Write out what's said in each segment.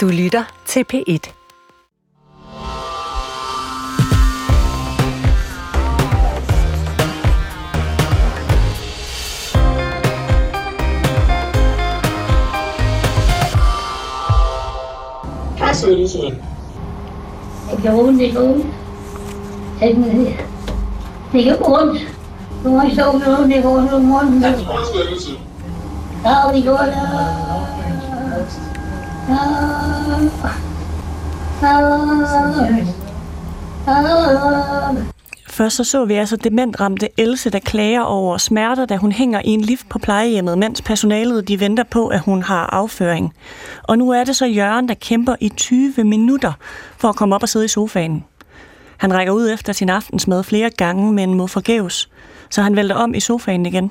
Du lytter til P1. Fastsættelse. Det gør ondt, ondt. Det, det gør ondt. Nu har jeg stået med ondt, det går ondt om morgenen. Fastsættelse. Ja, det går ondt. Først så så vi altså dementramte Else, der klager over smerter, da hun hænger i en lift på plejehjemmet, mens personalet de venter på, at hun har afføring. Og nu er det så Jørgen, der kæmper i 20 minutter for at komme op og sidde i sofaen. Han rækker ud efter sin aftensmad flere gange, men må forgæves, så han vælter om i sofaen igen.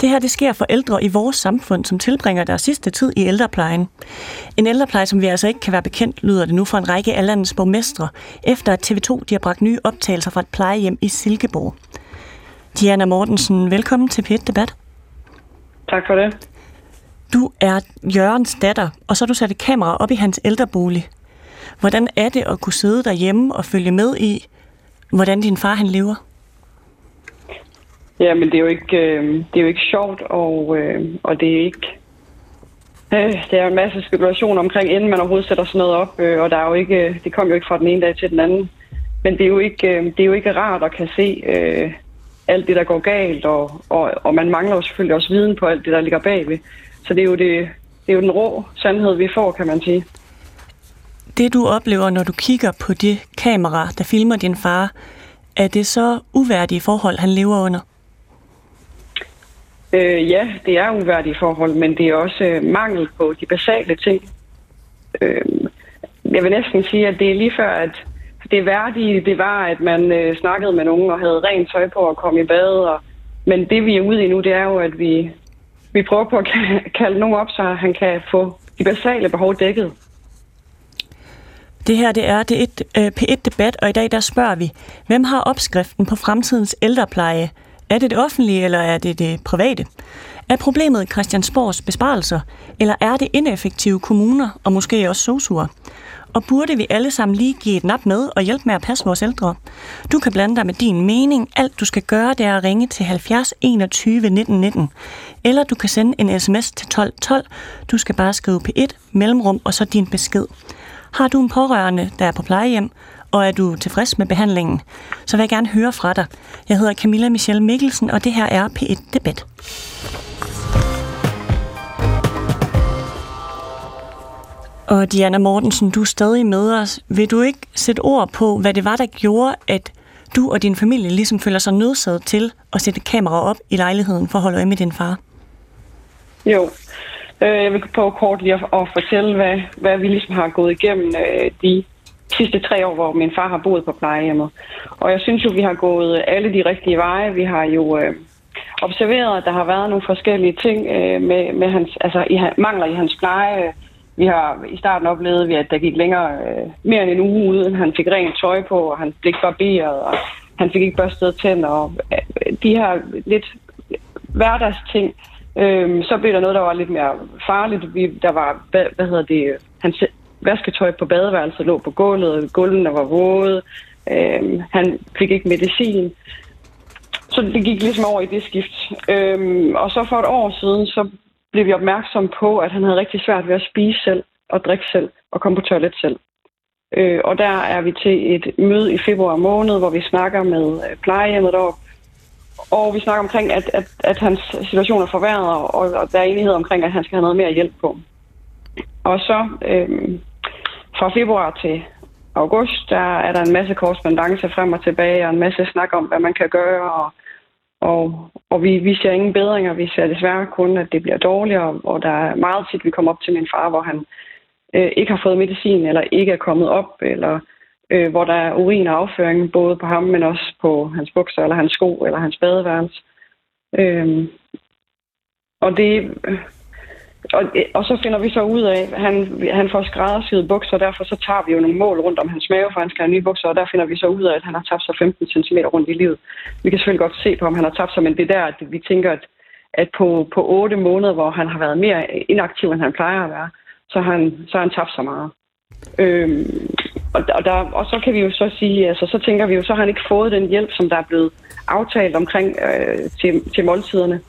Det her det sker for ældre i vores samfund, som tilbringer deres sidste tid i ældreplejen. En ældrepleje, som vi altså ikke kan være bekendt, lyder det nu for en række af landets borgmestre, efter at TV2 de har bragt nye optagelser fra et plejehjem i Silkeborg. Diana Mortensen, velkommen til p Debat. Tak for det. Du er Jørgens datter, og så har du sat et kamera op i hans ældrebolig. Hvordan er det at kunne sidde derhjemme og følge med i, hvordan din far han lever? Ja, men det er jo ikke, øh, det er jo ikke sjovt, og, øh, og det er ikke... Øh, der er en masse spekulation omkring, inden man overhovedet sætter sådan noget op, øh, og der er jo ikke, øh, det kom jo ikke fra den ene dag til den anden. Men det er jo ikke, øh, det er jo ikke rart at kan se øh, alt det, der går galt, og, og, og man mangler jo selvfølgelig også viden på alt det, der ligger bagved. Så det er jo, det, det er jo den rå sandhed, vi får, kan man sige. Det du oplever, når du kigger på det kamera, der filmer din far, er det så uværdige forhold, han lever under? Øh, ja, det er uværdige forhold, men det er også øh, mangel på de basale ting. Øh, jeg vil næsten sige, at det er lige før, at det værdige, det var, at man øh, snakkede med nogen og havde rent tøj på og kom i bad. Og, men det vi er ude i nu, det er jo, at vi, vi prøver på at kalde nogen op, så han kan få de basale behov dækket. Det her det er det et, øh, P1-debat, og i dag der spørger vi, hvem har opskriften på fremtidens ældrepleje? Er det det offentlige, eller er det det private? Er problemet Christiansborgs besparelser, eller er det ineffektive kommuner og måske også sosuer? Og burde vi alle sammen lige give et nap med og hjælpe med at passe vores ældre? Du kan blande dig med din mening. Alt du skal gøre, det er at ringe til 70 21 19 19. Eller du kan sende en sms til 12 12. Du skal bare skrive P1, mellemrum og så din besked. Har du en pårørende, der er på plejehjem, og er du tilfreds med behandlingen, så vil jeg gerne høre fra dig. Jeg hedder Camilla Michelle Mikkelsen, og det her er P1 Debat. Og Diana Mortensen, du er stadig med os. Vil du ikke sætte ord på, hvad det var, der gjorde, at du og din familie ligesom føler sig nødsaget til at sætte kamera op i lejligheden for at holde øje med din far? Jo, øh, jeg vil prøve kort lige at, fortælle, hvad, hvad vi ligesom har gået igennem øh, de sidste tre år, hvor min far har boet på plejehjemmet. Og jeg synes jo, vi har gået alle de rigtige veje. Vi har jo øh, observeret, at der har været nogle forskellige ting øh, med, med hans, altså i, mangler i hans pleje. Vi har i starten oplevet, at der gik længere, øh, mere end en uge uden han fik rent tøj på, og han blev ikke barberet, og han fik ikke børstet tænder. Og, øh, de her lidt hverdagsting. Øh, så blev der noget, der var lidt mere farligt. Vi, der var, hvad, hvad hedder det, hans vasketøj på badeværelset lå på gulvet, gulvene var våde, øh, han fik ikke medicin. Så det gik ligesom over i det skift. Øh, og så for et år siden, så blev vi opmærksom på, at han havde rigtig svært ved at spise selv og drikke selv og komme på toilet selv. Øh, og der er vi til et møde i februar måned, hvor vi snakker med øh, plejehjemmet deroppe. Og vi snakker omkring, at, at, at hans situation er forværret, og, og der er enighed omkring, at han skal have noget mere hjælp på. Og så øh, fra februar til august, der er der en masse korrespondence frem og tilbage, og en masse snak om, hvad man kan gøre, og, og, og vi, vi ser ingen bedringer. Vi ser desværre kun, at det bliver dårligere, og der er meget tit, vi kommer op til min far, hvor han øh, ikke har fået medicin, eller ikke er kommet op, eller øh, hvor der er urin og afføring, både på ham, men også på hans bukser, eller hans sko, eller hans badeværelse. Øh, og det, og, og så finder vi så ud af, at han, han får skræddersyede bukser, og derfor så tager vi jo nogle mål rundt om hans mave, for han skal have nye bukser, og der finder vi så ud af, at han har tabt sig 15 cm rundt i livet. Vi kan selvfølgelig godt se på, om han har tabt sig, men det er der, at vi tænker, at, at på, på 8 måneder, hvor han har været mere inaktiv, end han plejer at være, så har han, så har han tabt så meget. Øhm, og, og, der, og så kan vi jo så sige, altså så tænker vi jo, så har han ikke fået den hjælp, som der er blevet aftalt omkring øh, til, til måltiderne.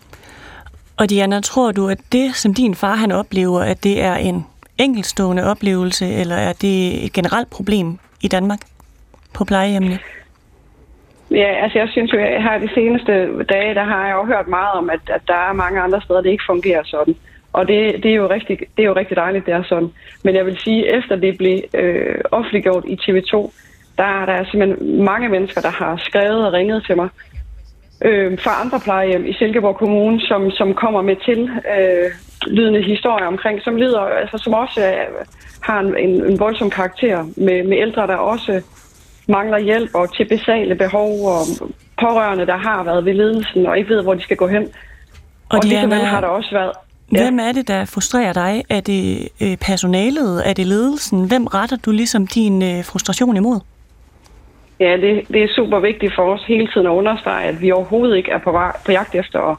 Og Diana, tror du, at det, som din far han oplever, at det er en enkeltstående oplevelse, eller er det et generelt problem i Danmark på plejehjemmene? Ja, altså jeg synes jo, at her de seneste dage, der har jeg jo hørt meget om, at, at der er mange andre steder, det ikke fungerer sådan. Og det, det, er jo rigtig, det er jo rigtig dejligt, det er sådan. Men jeg vil sige, efter det blev øh, offentliggjort i TV2, der er simpelthen mange mennesker, der har skrevet og ringet til mig øh, fra andre plejehjem i Silkeborg Kommune, som, som kommer med til øh, lydende historier omkring, som lyder, altså som også øh, har en, en, en voldsom karakter med, med ældre, der også mangler hjælp og til basale behov, og pårørende, der har været ved ledelsen og ikke ved, hvor de skal gå hen. Og, og Diana, det har der også været. Ja. Hvem er det, der frustrerer dig? Er det øh, personalet? Er det ledelsen? Hvem retter du ligesom din øh, frustration imod? Ja, det, det er super vigtigt for os hele tiden at understrege, at vi overhovedet ikke er på, på jagt efter at,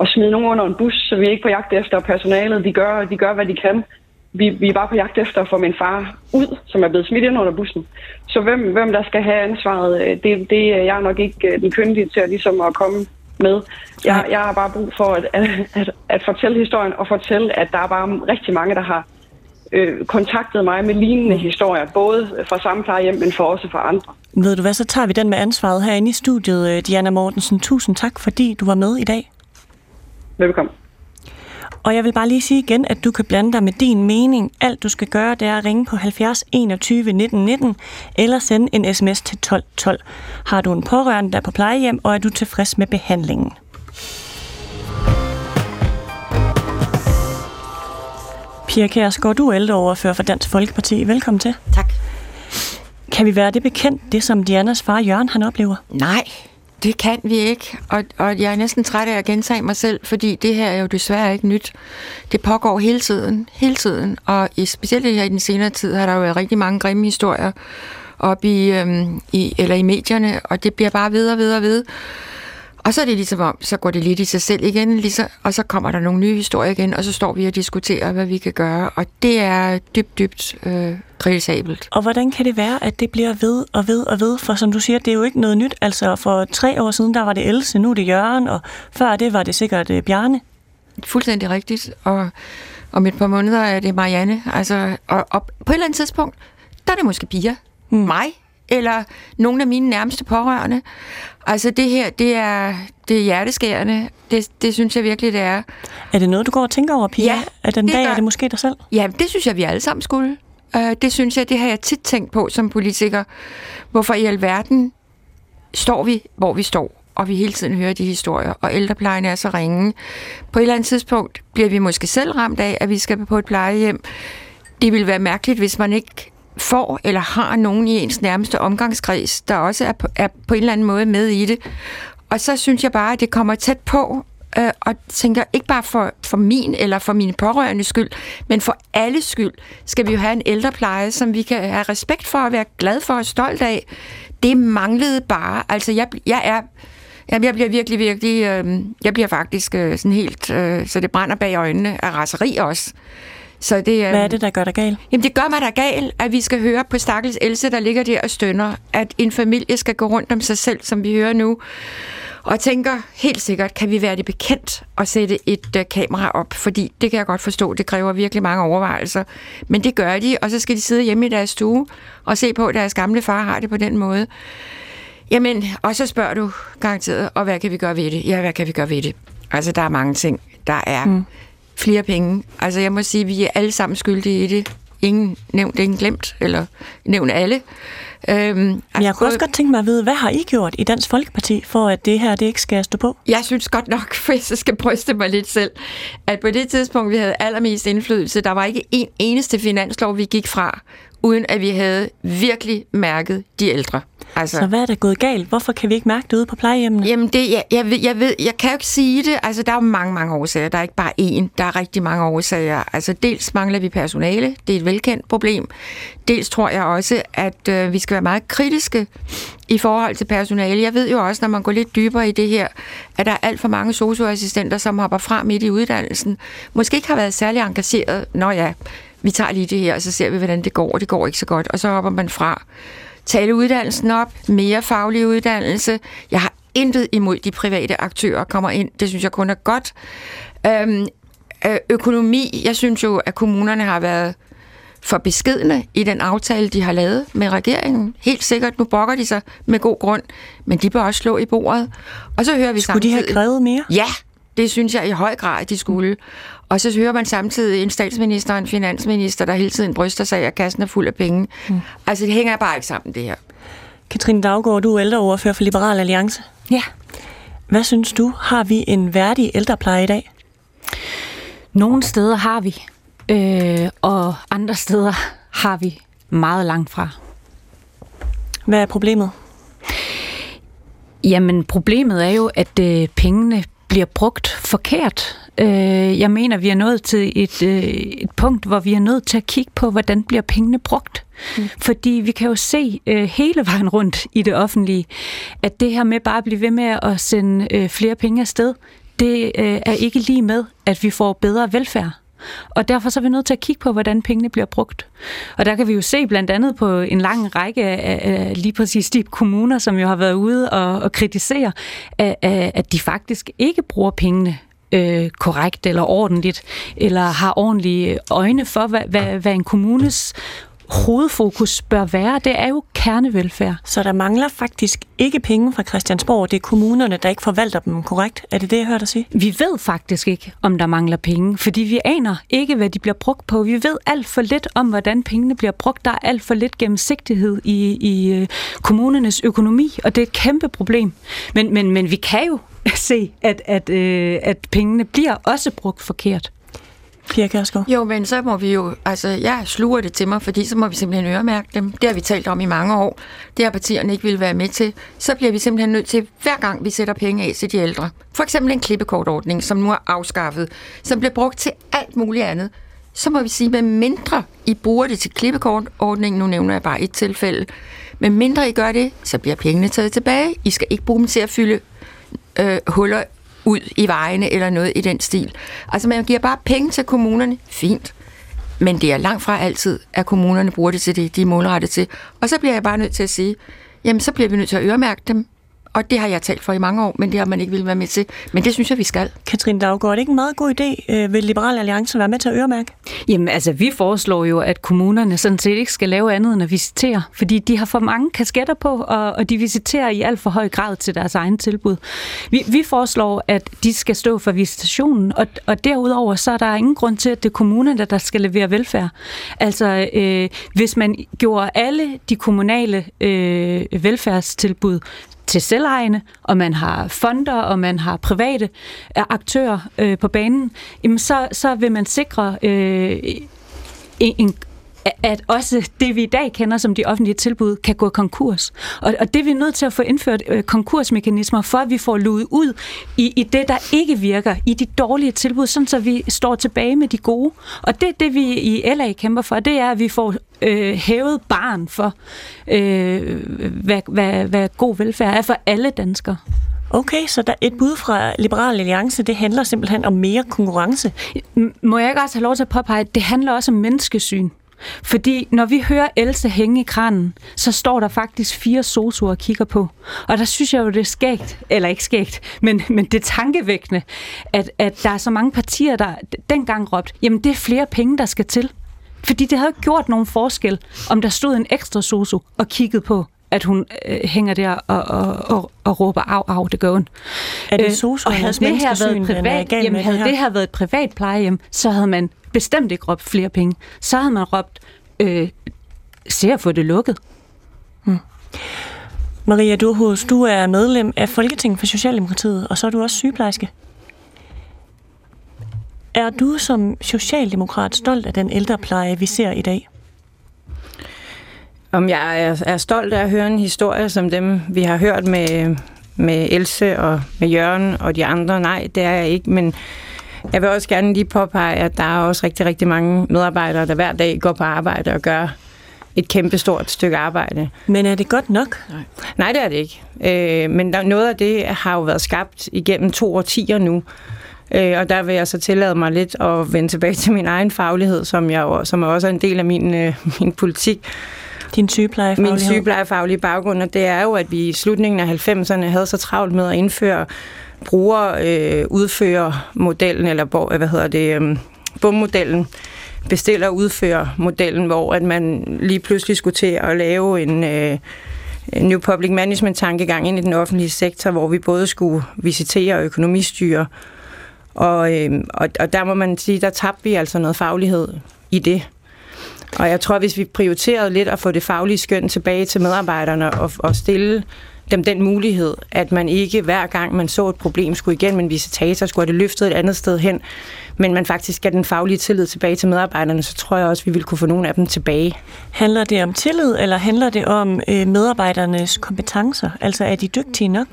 at smide nogen under en bus, så vi er ikke på jagt efter personalet. De gør, de gør hvad de kan. Vi, vi er bare på jagt efter at få min far ud, som er blevet smidt ind under bussen. Så hvem, hvem der skal have ansvaret, øh, det, det er jeg nok ikke øh, den kyndige til at, ligesom at komme med. Jeg, jeg har bare brug for at, at, at, at fortælle historien og fortælle, at der er bare rigtig mange, der har øh, kontaktet mig med lignende historier, både fra samme plejehjem, men for også fra andre. Ved du hvad, så tager vi den med ansvaret herinde i studiet. Øh, Diana Mortensen, tusind tak, fordi du var med i dag. Velkommen. Og jeg vil bare lige sige igen, at du kan blande dig med din mening. Alt du skal gøre, det er at ringe på 70 21 19 19 eller sende en sms til 12 12. Har du en pårørende, der er på plejehjem, og er du tilfreds med behandlingen? Pia Kærsgaard, du er ældreoverfører for Dansk Folkeparti. Velkommen til. Tak. Kan vi være det bekendt, det som Dianas far Jørgen han oplever? Nej, det kan vi ikke, og, og jeg er næsten træt af at gentage mig selv, fordi det her er jo desværre ikke nyt. Det pågår hele tiden, hele tiden, og i, specielt her i den senere tid har der jo været rigtig mange grimme historier op i, øhm, i, eller i medierne, og det bliver bare ved og ved og ved. Og så er det ligesom om, så går det lidt i sig selv igen, ligesom, og så kommer der nogle nye historier igen, og så står vi og diskuterer, hvad vi kan gøre, og det er dybt, dybt øh, kritisabelt. Og hvordan kan det være, at det bliver ved og ved og ved? For som du siger, det er jo ikke noget nyt. Altså for tre år siden, der var det Else, nu er det Jørgen, og før det var det sikkert uh, Bjarne. Fuldstændig rigtigt, og om et par måneder er det Marianne. Altså, og, og på et eller andet tidspunkt, der er det måske Pia. Mm. Mig, eller nogle af mine nærmeste pårørende. Altså det her, det er, det er hjerteskærende. Det, det synes jeg virkelig, det er. Er det noget, du går og tænker over, Pia? Ja, At den dag gør- er det måske dig selv? Ja, det synes jeg, vi alle sammen skulle. Uh, det synes jeg, det har jeg tit tænkt på som politiker. Hvorfor i alverden står vi, hvor vi står, og vi hele tiden hører de historier, og ældreplejen er så ringe. På et eller andet tidspunkt bliver vi måske selv ramt af, at vi skal på et plejehjem. Det ville være mærkeligt, hvis man ikke får eller har nogen i ens nærmeste omgangskreds, der også er på, er på en eller anden måde med i det. Og så synes jeg bare, at det kommer tæt på, øh, og tænker ikke bare for, for min eller for mine pårørende skyld, men for alles skyld, skal vi jo have en ældrepleje, som vi kan have respekt for og være glad for og stolt af. Det manglede bare. Altså, jeg, jeg er... Jamen, jeg bliver virkelig, virkelig... Øh, jeg bliver faktisk øh, sådan helt... Øh, så det brænder bag øjnene af raseri også. Så det, øh, Hvad er det, der gør dig gal? Jamen det gør mig da gal, at vi skal høre på stakkels Else, der ligger der og stønner, at en familie skal gå rundt om sig selv, som vi hører nu. Og tænker helt sikkert, kan vi være det bekendt at sætte et uh, kamera op, fordi det kan jeg godt forstå, det kræver virkelig mange overvejelser. Men det gør de, og så skal de sidde hjemme i deres stue og se på, at deres gamle far har det på den måde. Jamen, og så spørger du garanteret, og hvad kan vi gøre ved det? Ja, hvad kan vi gøre ved det? Altså, der er mange ting. Der er mm. Flere penge. Altså, jeg må sige, vi er alle sammen skyldige i det. Ingen nævnt, ingen glemt, eller nævnt alle. Øhm, Men jeg kunne også godt tænke mig at vide, hvad har I gjort i Dansk Folkeparti, for at det her det ikke skal stå på? Jeg synes godt nok, hvis jeg skal bryste mig lidt selv, at på det tidspunkt, vi havde allermest indflydelse, der var ikke en eneste finanslov, vi gik fra, uden at vi havde virkelig mærket de ældre. Altså, Så hvad er der gået galt? Hvorfor kan vi ikke mærke det ude på plejehjemmene? Jamen, det, jeg, jeg, ved, jeg, ved, jeg kan jo ikke sige det. Altså, der er jo mange, mange årsager. Der er ikke bare én. Der er rigtig mange årsager. Altså, dels mangler vi personale. Det er et velkendt problem. Dels tror jeg også, at øh, vi skal være meget kritiske i forhold til personale. Jeg ved jo også, når man går lidt dybere i det her, at der er alt for mange socioassistenter, som hopper fra midt i uddannelsen. Måske ikke har været særlig engageret. Nå ja, vi tager lige det her, og så ser vi, hvordan det går, og det går ikke så godt. Og så hopper man fra. Tale uddannelsen op, mere faglig uddannelse. Jeg har intet imod de private aktører kommer ind. Det synes jeg kun er godt. Øhm, øh, økonomi, jeg synes jo, at kommunerne har været for beskedne i den aftale, de har lavet med regeringen. Helt sikkert, nu brokker de sig med god grund, men de bør også slå i bordet. Og så hører vi Skulle samtidig... de have krævet mere? Ja, det synes jeg i høj grad, de skulle. Og så hører man samtidig en statsminister og en finansminister, der hele tiden bryster sig af, at kassen er fuld af penge. Mm. Altså, det hænger bare ikke sammen, det her. Katrine Daggaard, du er ældreoverfører for Liberal Alliance. Ja. Hvad synes du, har vi en værdig ældrepleje i dag? Nogle steder har vi, øh, og andre steder har vi meget langt fra. Hvad er problemet? Jamen, problemet er jo, at øh, pengene bliver brugt forkert. Øh, jeg mener, vi er nået til et, øh, et punkt, hvor vi er nødt til at kigge på, hvordan bliver pengene brugt. Mm. Fordi vi kan jo se øh, hele vejen rundt i det offentlige, at det her med bare at blive ved med at sende øh, flere penge afsted, det øh, er ikke lige med, at vi får bedre velfærd. Og derfor så er vi nødt til at kigge på, hvordan pengene bliver brugt. Og der kan vi jo se blandt andet på en lang række af, af lige præcis de kommuner, som jo har været ude og, og kritisere, at, at de faktisk ikke bruger pengene øh, korrekt eller ordentligt, eller har ordentlige øjne for, hvad, hvad, hvad en kommunes hovedfokus bør være, det er jo kernevelfærd. Så der mangler faktisk ikke penge fra Christiansborg. Det er kommunerne, der ikke forvalter dem korrekt. Er det det, jeg hørte dig sige? Vi ved faktisk ikke, om der mangler penge, fordi vi aner ikke, hvad de bliver brugt på. Vi ved alt for lidt om, hvordan pengene bliver brugt. Der er alt for lidt gennemsigtighed i, i øh, kommunernes økonomi, og det er et kæmpe problem. Men, men, men vi kan jo se, at, at, øh, at pengene bliver også brugt forkert. Pia Kærsgaard? Jo, men så må vi jo, altså jeg sluger det til mig, fordi så må vi simpelthen øremærke dem. Det har vi talt om i mange år. Det har partierne ikke ville være med til. Så bliver vi simpelthen nødt til, hver gang vi sætter penge af til de ældre. For eksempel en klippekortordning, som nu er afskaffet, som bliver brugt til alt muligt andet. Så må vi sige, med mindre I bruger det til klippekortordningen, nu nævner jeg bare et tilfælde, med mindre I gør det, så bliver pengene taget tilbage. I skal ikke bruge dem til at fylde øh, huller ud i vejene eller noget i den stil. Altså man giver bare penge til kommunerne, fint. Men det er langt fra altid, at kommunerne bruger det til det, de er målrettet til. Og så bliver jeg bare nødt til at sige, jamen så bliver vi nødt til at øremærke dem. Og det har jeg talt for i mange år, men det har man ikke ville være med til. Men det synes jeg, vi skal. Katrine Daggaard, er det ikke en meget god idé? Øh, vil Liberal Alliance være med til at øremærke? Jamen altså, vi foreslår jo, at kommunerne sådan set ikke skal lave andet end at visitere, fordi de har for mange kasketter på, og, og de visiterer i alt for høj grad til deres egen tilbud. Vi, vi foreslår, at de skal stå for visitationen, og, og derudover så er der ingen grund til, at det er kommunerne, der skal levere velfærd. Altså, øh, hvis man gjorde alle de kommunale øh, velfærdstilbud til selvejende, og man har fonder, og man har private øh, aktører øh, på banen, jamen så, så vil man sikre øh, en, en at også det, vi i dag kender som de offentlige tilbud, kan gå konkurs. Og, og det er vi nødt til at få indført øh, konkursmekanismer, for at vi får luet ud i, i det, der ikke virker, i de dårlige tilbud, sådan så vi står tilbage med de gode. Og det, det vi i LA kæmper for, det er, at vi får øh, hævet barn for, øh, hvad, hvad, hvad god velfærd er for alle danskere. Okay, så der et bud fra Liberal Alliance, det handler simpelthen om mere konkurrence. Må jeg ikke også have lov til at påpege, at det handler også om menneskesyn. Fordi når vi hører Else hænge i kranen, så står der faktisk fire sosuer og kigger på. Og der synes jeg jo, det er skægt, eller ikke skægt, men, men det er tankevækkende, at, at der er så mange partier, der dengang råbte, jamen det er flere penge, der skal til. Fordi det havde gjort nogen forskel, om der stod en ekstra sosu og kiggede på, at hun øh, hænger der og, og, og, og råber af, af, det gør hun. Er det sosu, øh, havde det her været privat, jamen, havde det her været et privat plejehjem, så havde man bestemt ikke råbt flere penge. Så havde man råbt, øh, se at få det lukket. Hmm. Maria Durhus, du er medlem af Folketinget for Socialdemokratiet, og så er du også sygeplejerske. Er du som socialdemokrat stolt af den ældrepleje, vi ser i dag? Om jeg er, er stolt af at høre en historie som dem, vi har hørt med, med Else og med Jørgen og de andre, nej, det er jeg ikke, men jeg vil også gerne lige påpege, at der er også rigtig, rigtig mange medarbejdere, der hver dag går på arbejde og gør et kæmpe stort stykke arbejde. Men er det godt nok? Nej, Nej det er det ikke. Øh, men der, noget af det har jo været skabt igennem to årtier nu. Øh, og der vil jeg så tillade mig lidt at vende tilbage til min egen faglighed, som, jeg, som er også en del af min, øh, min politik. Din sygeplejefaglighed? Min sygeplejefaglige baggrund, og det er jo, at vi i slutningen af 90'erne havde så travlt med at indføre bruger øh, udfører modellen, eller hvor, øh, hvad hedder det, øh, BUM-modellen, bestiller udfører modellen, hvor at man lige pludselig skulle til at lave en, øh, en New Public Management tankegang ind i den offentlige sektor, hvor vi både skulle visitere og økonomistyre. Og, øh, og, og der må man sige, der tabte vi altså noget faglighed i det. Og jeg tror, hvis vi prioriterede lidt at få det faglige skøn tilbage til medarbejderne og, og stille dem den mulighed, at man ikke hver gang man så et problem skulle igen med en visitator, skulle have det løftet et andet sted hen, men man faktisk skal den faglige tillid tilbage til medarbejderne, så tror jeg også, at vi vil kunne få nogle af dem tilbage. Handler det om tillid, eller handler det om øh, medarbejdernes kompetencer? Altså er de dygtige nok?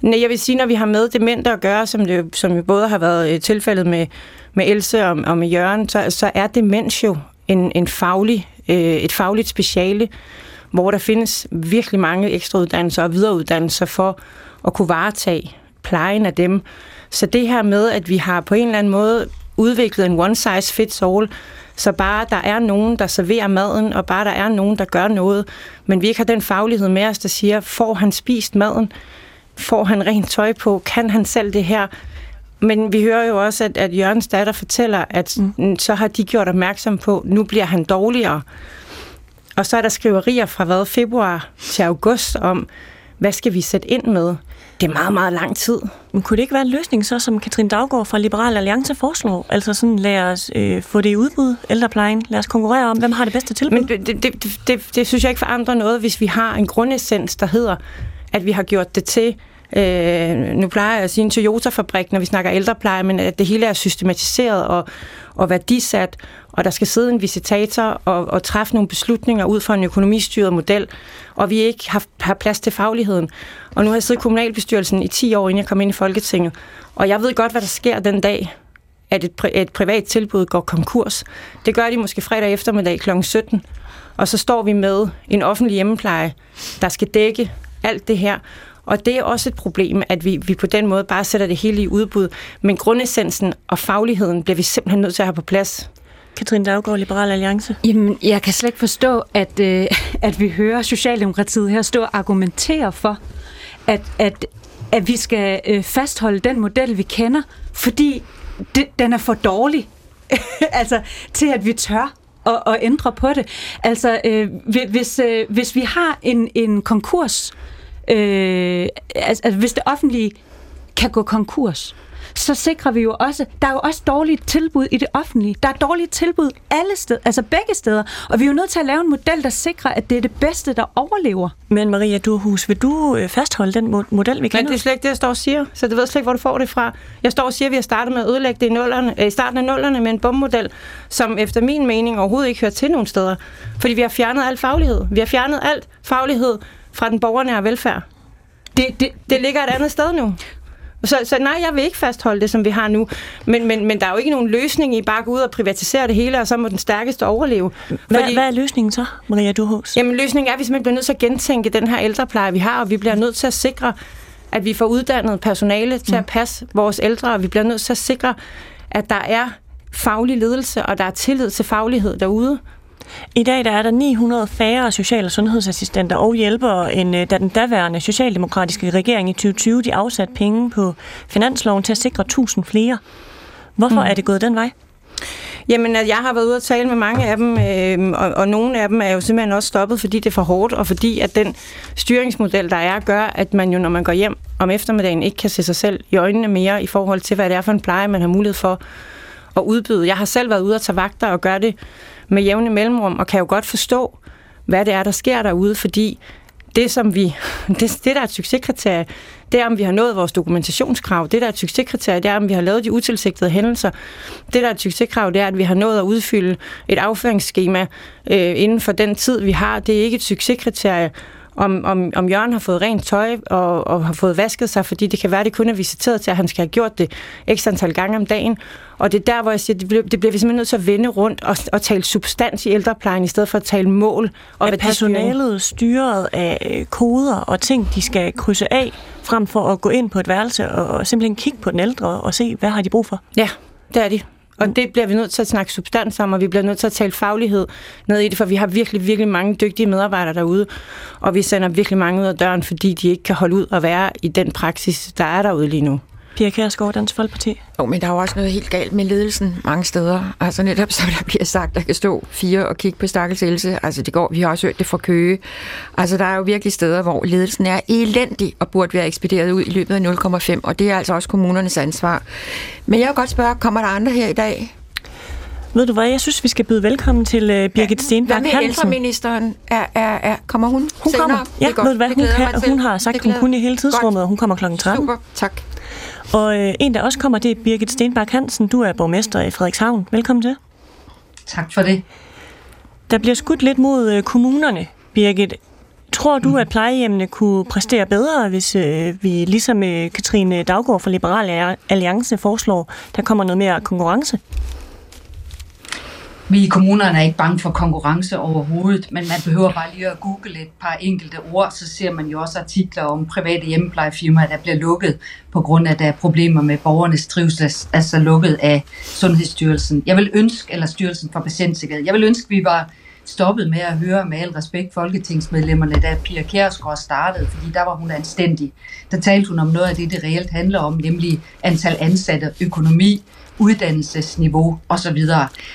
Nej, jeg vil sige, når vi har med dementer at gøre, som det som jo både har været øh, tilfældet med, med Else og, og med Jørgen, så, så er demens jo en, en faglig, øh, et fagligt speciale, hvor der findes virkelig mange ekstrauddannelser og videreuddannelser for at kunne varetage plejen af dem. Så det her med, at vi har på en eller anden måde udviklet en one size fits all, så bare der er nogen, der serverer maden, og bare der er nogen, der gør noget, men vi ikke har den faglighed med os, der siger, får han spist maden? Får han rent tøj på? Kan han selv det her? Men vi hører jo også, at, at Jørgens datter fortæller, at mm. så har de gjort opmærksom på, at nu bliver han dårligere. Og så er der skriverier fra hvad, februar til august om, hvad skal vi sætte ind med? Det er meget, meget lang tid. Men kunne det ikke være en løsning, så som Katrin Daggaard fra Liberal Alliance foreslår? Altså sådan, lad os øh, få det i udbud, ældreplejen. Lad os konkurrere om, hvem har det bedste tilbud? Men det, det, det, det, det synes jeg ikke forandrer noget, hvis vi har en grundessens, der hedder, at vi har gjort det til Øh, nu plejer jeg at sige en Toyota-fabrik, når vi snakker ældrepleje, men at det hele er systematiseret og, og værdisat, og der skal sidde en visitator og, og træffe nogle beslutninger ud fra en økonomistyret model, og vi ikke har, har plads til fagligheden. Og nu har jeg siddet i kommunalbestyrelsen i 10 år, inden jeg kom ind i Folketinget, og jeg ved godt, hvad der sker den dag, at et, et privat tilbud går konkurs. Det gør de måske fredag eftermiddag kl. 17, og så står vi med en offentlig hjemmepleje, der skal dække alt det her. Og det er også et problem, at vi, vi på den måde bare sætter det hele i udbud. Men grundessensen og fagligheden bliver vi simpelthen nødt til at have på plads. Katrine Daggaard, Liberal Alliance. Jamen, jeg kan slet ikke forstå, at, øh, at vi hører Socialdemokratiet her stå og argumentere for, at, at, at vi skal øh, fastholde den model, vi kender, fordi det, den er for dårlig altså, til, at vi tør at, at ændre på det. Altså, øh, hvis, øh, hvis vi har en, en konkurs, øh, altså, altså hvis det offentlige kan gå konkurs, så sikrer vi jo også, der er jo også dårlige tilbud i det offentlige. Der er dårlige tilbud alle steder, altså begge steder. Og vi er jo nødt til at lave en model, der sikrer, at det er det bedste, der overlever. Men Maria Durhus, vil du øh, fastholde den model, vi kender? Men det er slet ikke det, jeg står og siger. Så det ved slet ikke, hvor du får det fra. Jeg står og siger, at vi har startet med at ødelægge det i, nullerne, øh, i starten af nullerne med en bommodel, som efter min mening overhovedet ikke hører til nogen steder. Fordi vi har fjernet al faglighed. Vi har fjernet alt faglighed fra den borgernære velfærd. Det, det, det ligger et andet sted nu. Så, så nej, jeg vil ikke fastholde det, som vi har nu. Men, men, men der er jo ikke nogen løsning i bare at gå ud og privatisere det hele, og så må den stærkeste overleve. Hvad, Fordi, hvad er løsningen så, Maria Duhus? Jamen løsningen er, at vi simpelthen bliver nødt til at gentænke den her ældrepleje, vi har, og vi bliver nødt til at sikre, at vi får uddannet personale til at mm. passe vores ældre, og vi bliver nødt til at sikre, at der er faglig ledelse, og der er tillid til faglighed derude. I dag der er der 900 færre social- og sundhedsassistenter og hjælpere, end øh, da den daværende socialdemokratiske regering i 2020 de afsatte penge på finansloven til at sikre 1000 flere. Hvorfor mm. er det gået den vej? Jamen, jeg har været ude og tale med mange af dem, øh, og, og nogle af dem er jo simpelthen også stoppet, fordi det er for hårdt, og fordi at den styringsmodel, der er, gør, at man jo, når man går hjem om eftermiddagen, ikke kan se sig selv i øjnene mere i forhold til, hvad det er for en pleje, man har mulighed for at udbyde. Jeg har selv været ude og tage vagter og gøre det med jævne mellemrum, og kan jo godt forstå, hvad det er, der sker derude, fordi det, som vi, det, det der er et succeskriterie, det er, om vi har nået vores dokumentationskrav. Det, der er et succeskriterie, det er, om vi har lavet de utilsigtede hændelser. Det, der er et succeskrav, det er, at vi har nået at udfylde et afføringsskema øh, inden for den tid, vi har. Det er ikke et succeskriterie om, om, om Jørgen har fået rent tøj og, og har fået vasket sig, fordi det kan være, at det kun er visiteret til, at han skal have gjort det x antal gange om dagen. Og det er der, hvor jeg siger, det bliver, det bliver vi simpelthen nødt til at vende rundt og, og tale substans i ældreplejen, i stedet for at tale mål. Og er personalet styret af øh, koder og ting, de skal krydse af, frem for at gå ind på et værelse og, og simpelthen kigge på den ældre og se, hvad har de brug for? Ja, det er de. Og det bliver vi nødt til at snakke substans om, og vi bliver nødt til at tale faglighed ned i det, for vi har virkelig, virkelig mange dygtige medarbejdere derude, og vi sender virkelig mange ud af døren, fordi de ikke kan holde ud og være i den praksis, der er derude lige nu. Pia Kærsgaard, Dansk Folkeparti. Jo, men der er jo også noget helt galt med ledelsen mange steder. Altså netop som der bliver sagt, der kan stå fire og kigge på stakkels Else. Altså det går, vi har også hørt det fra Køge. Altså der er jo virkelig steder, hvor ledelsen er elendig og burde være ekspederet ud i løbet af 0,5, og det er altså også kommunernes ansvar. Men jeg vil godt spørge, kommer der andre her i dag? Ved du hvad, jeg synes, vi skal byde velkommen til uh, Birgit Stenberg Hvad med ældreministeren? Er, er, er, kommer hun Hun senere? kommer. Ja, ved du hvad, hun, kan, hun har sagt, hun kunne i hele tidsrummet, Godt. og hun kommer kl. 13. Super, tak. Og øh, en, der også kommer, det er Birgit Stenbak Hansen. Du er borgmester i Frederikshavn. Velkommen til. Tak for det. Der bliver skudt lidt mod øh, kommunerne, Birgit. Tror du, at plejehjemmene kunne præstere bedre, hvis øh, vi ligesom øh, Katrine Daggaard fra Liberal Alliance foreslår, der kommer noget mere konkurrence? Vi i kommunerne er ikke bange for konkurrence overhovedet, men man behøver bare lige at google et par enkelte ord, så ser man jo også artikler om private hjemmeplejefirmaer, der bliver lukket på grund af, at der er problemer med borgernes trivsel, altså lukket af Sundhedsstyrelsen. Jeg vil ønske, eller Styrelsen for Patientsikkerhed, jeg vil ønske, at vi var stoppet med at høre med al respekt folketingsmedlemmerne, da Pia Kjærsgaard startede, fordi der var hun anstændig. Der talte hun om noget af det, det reelt handler om, nemlig antal ansatte, økonomi, uddannelsesniveau osv.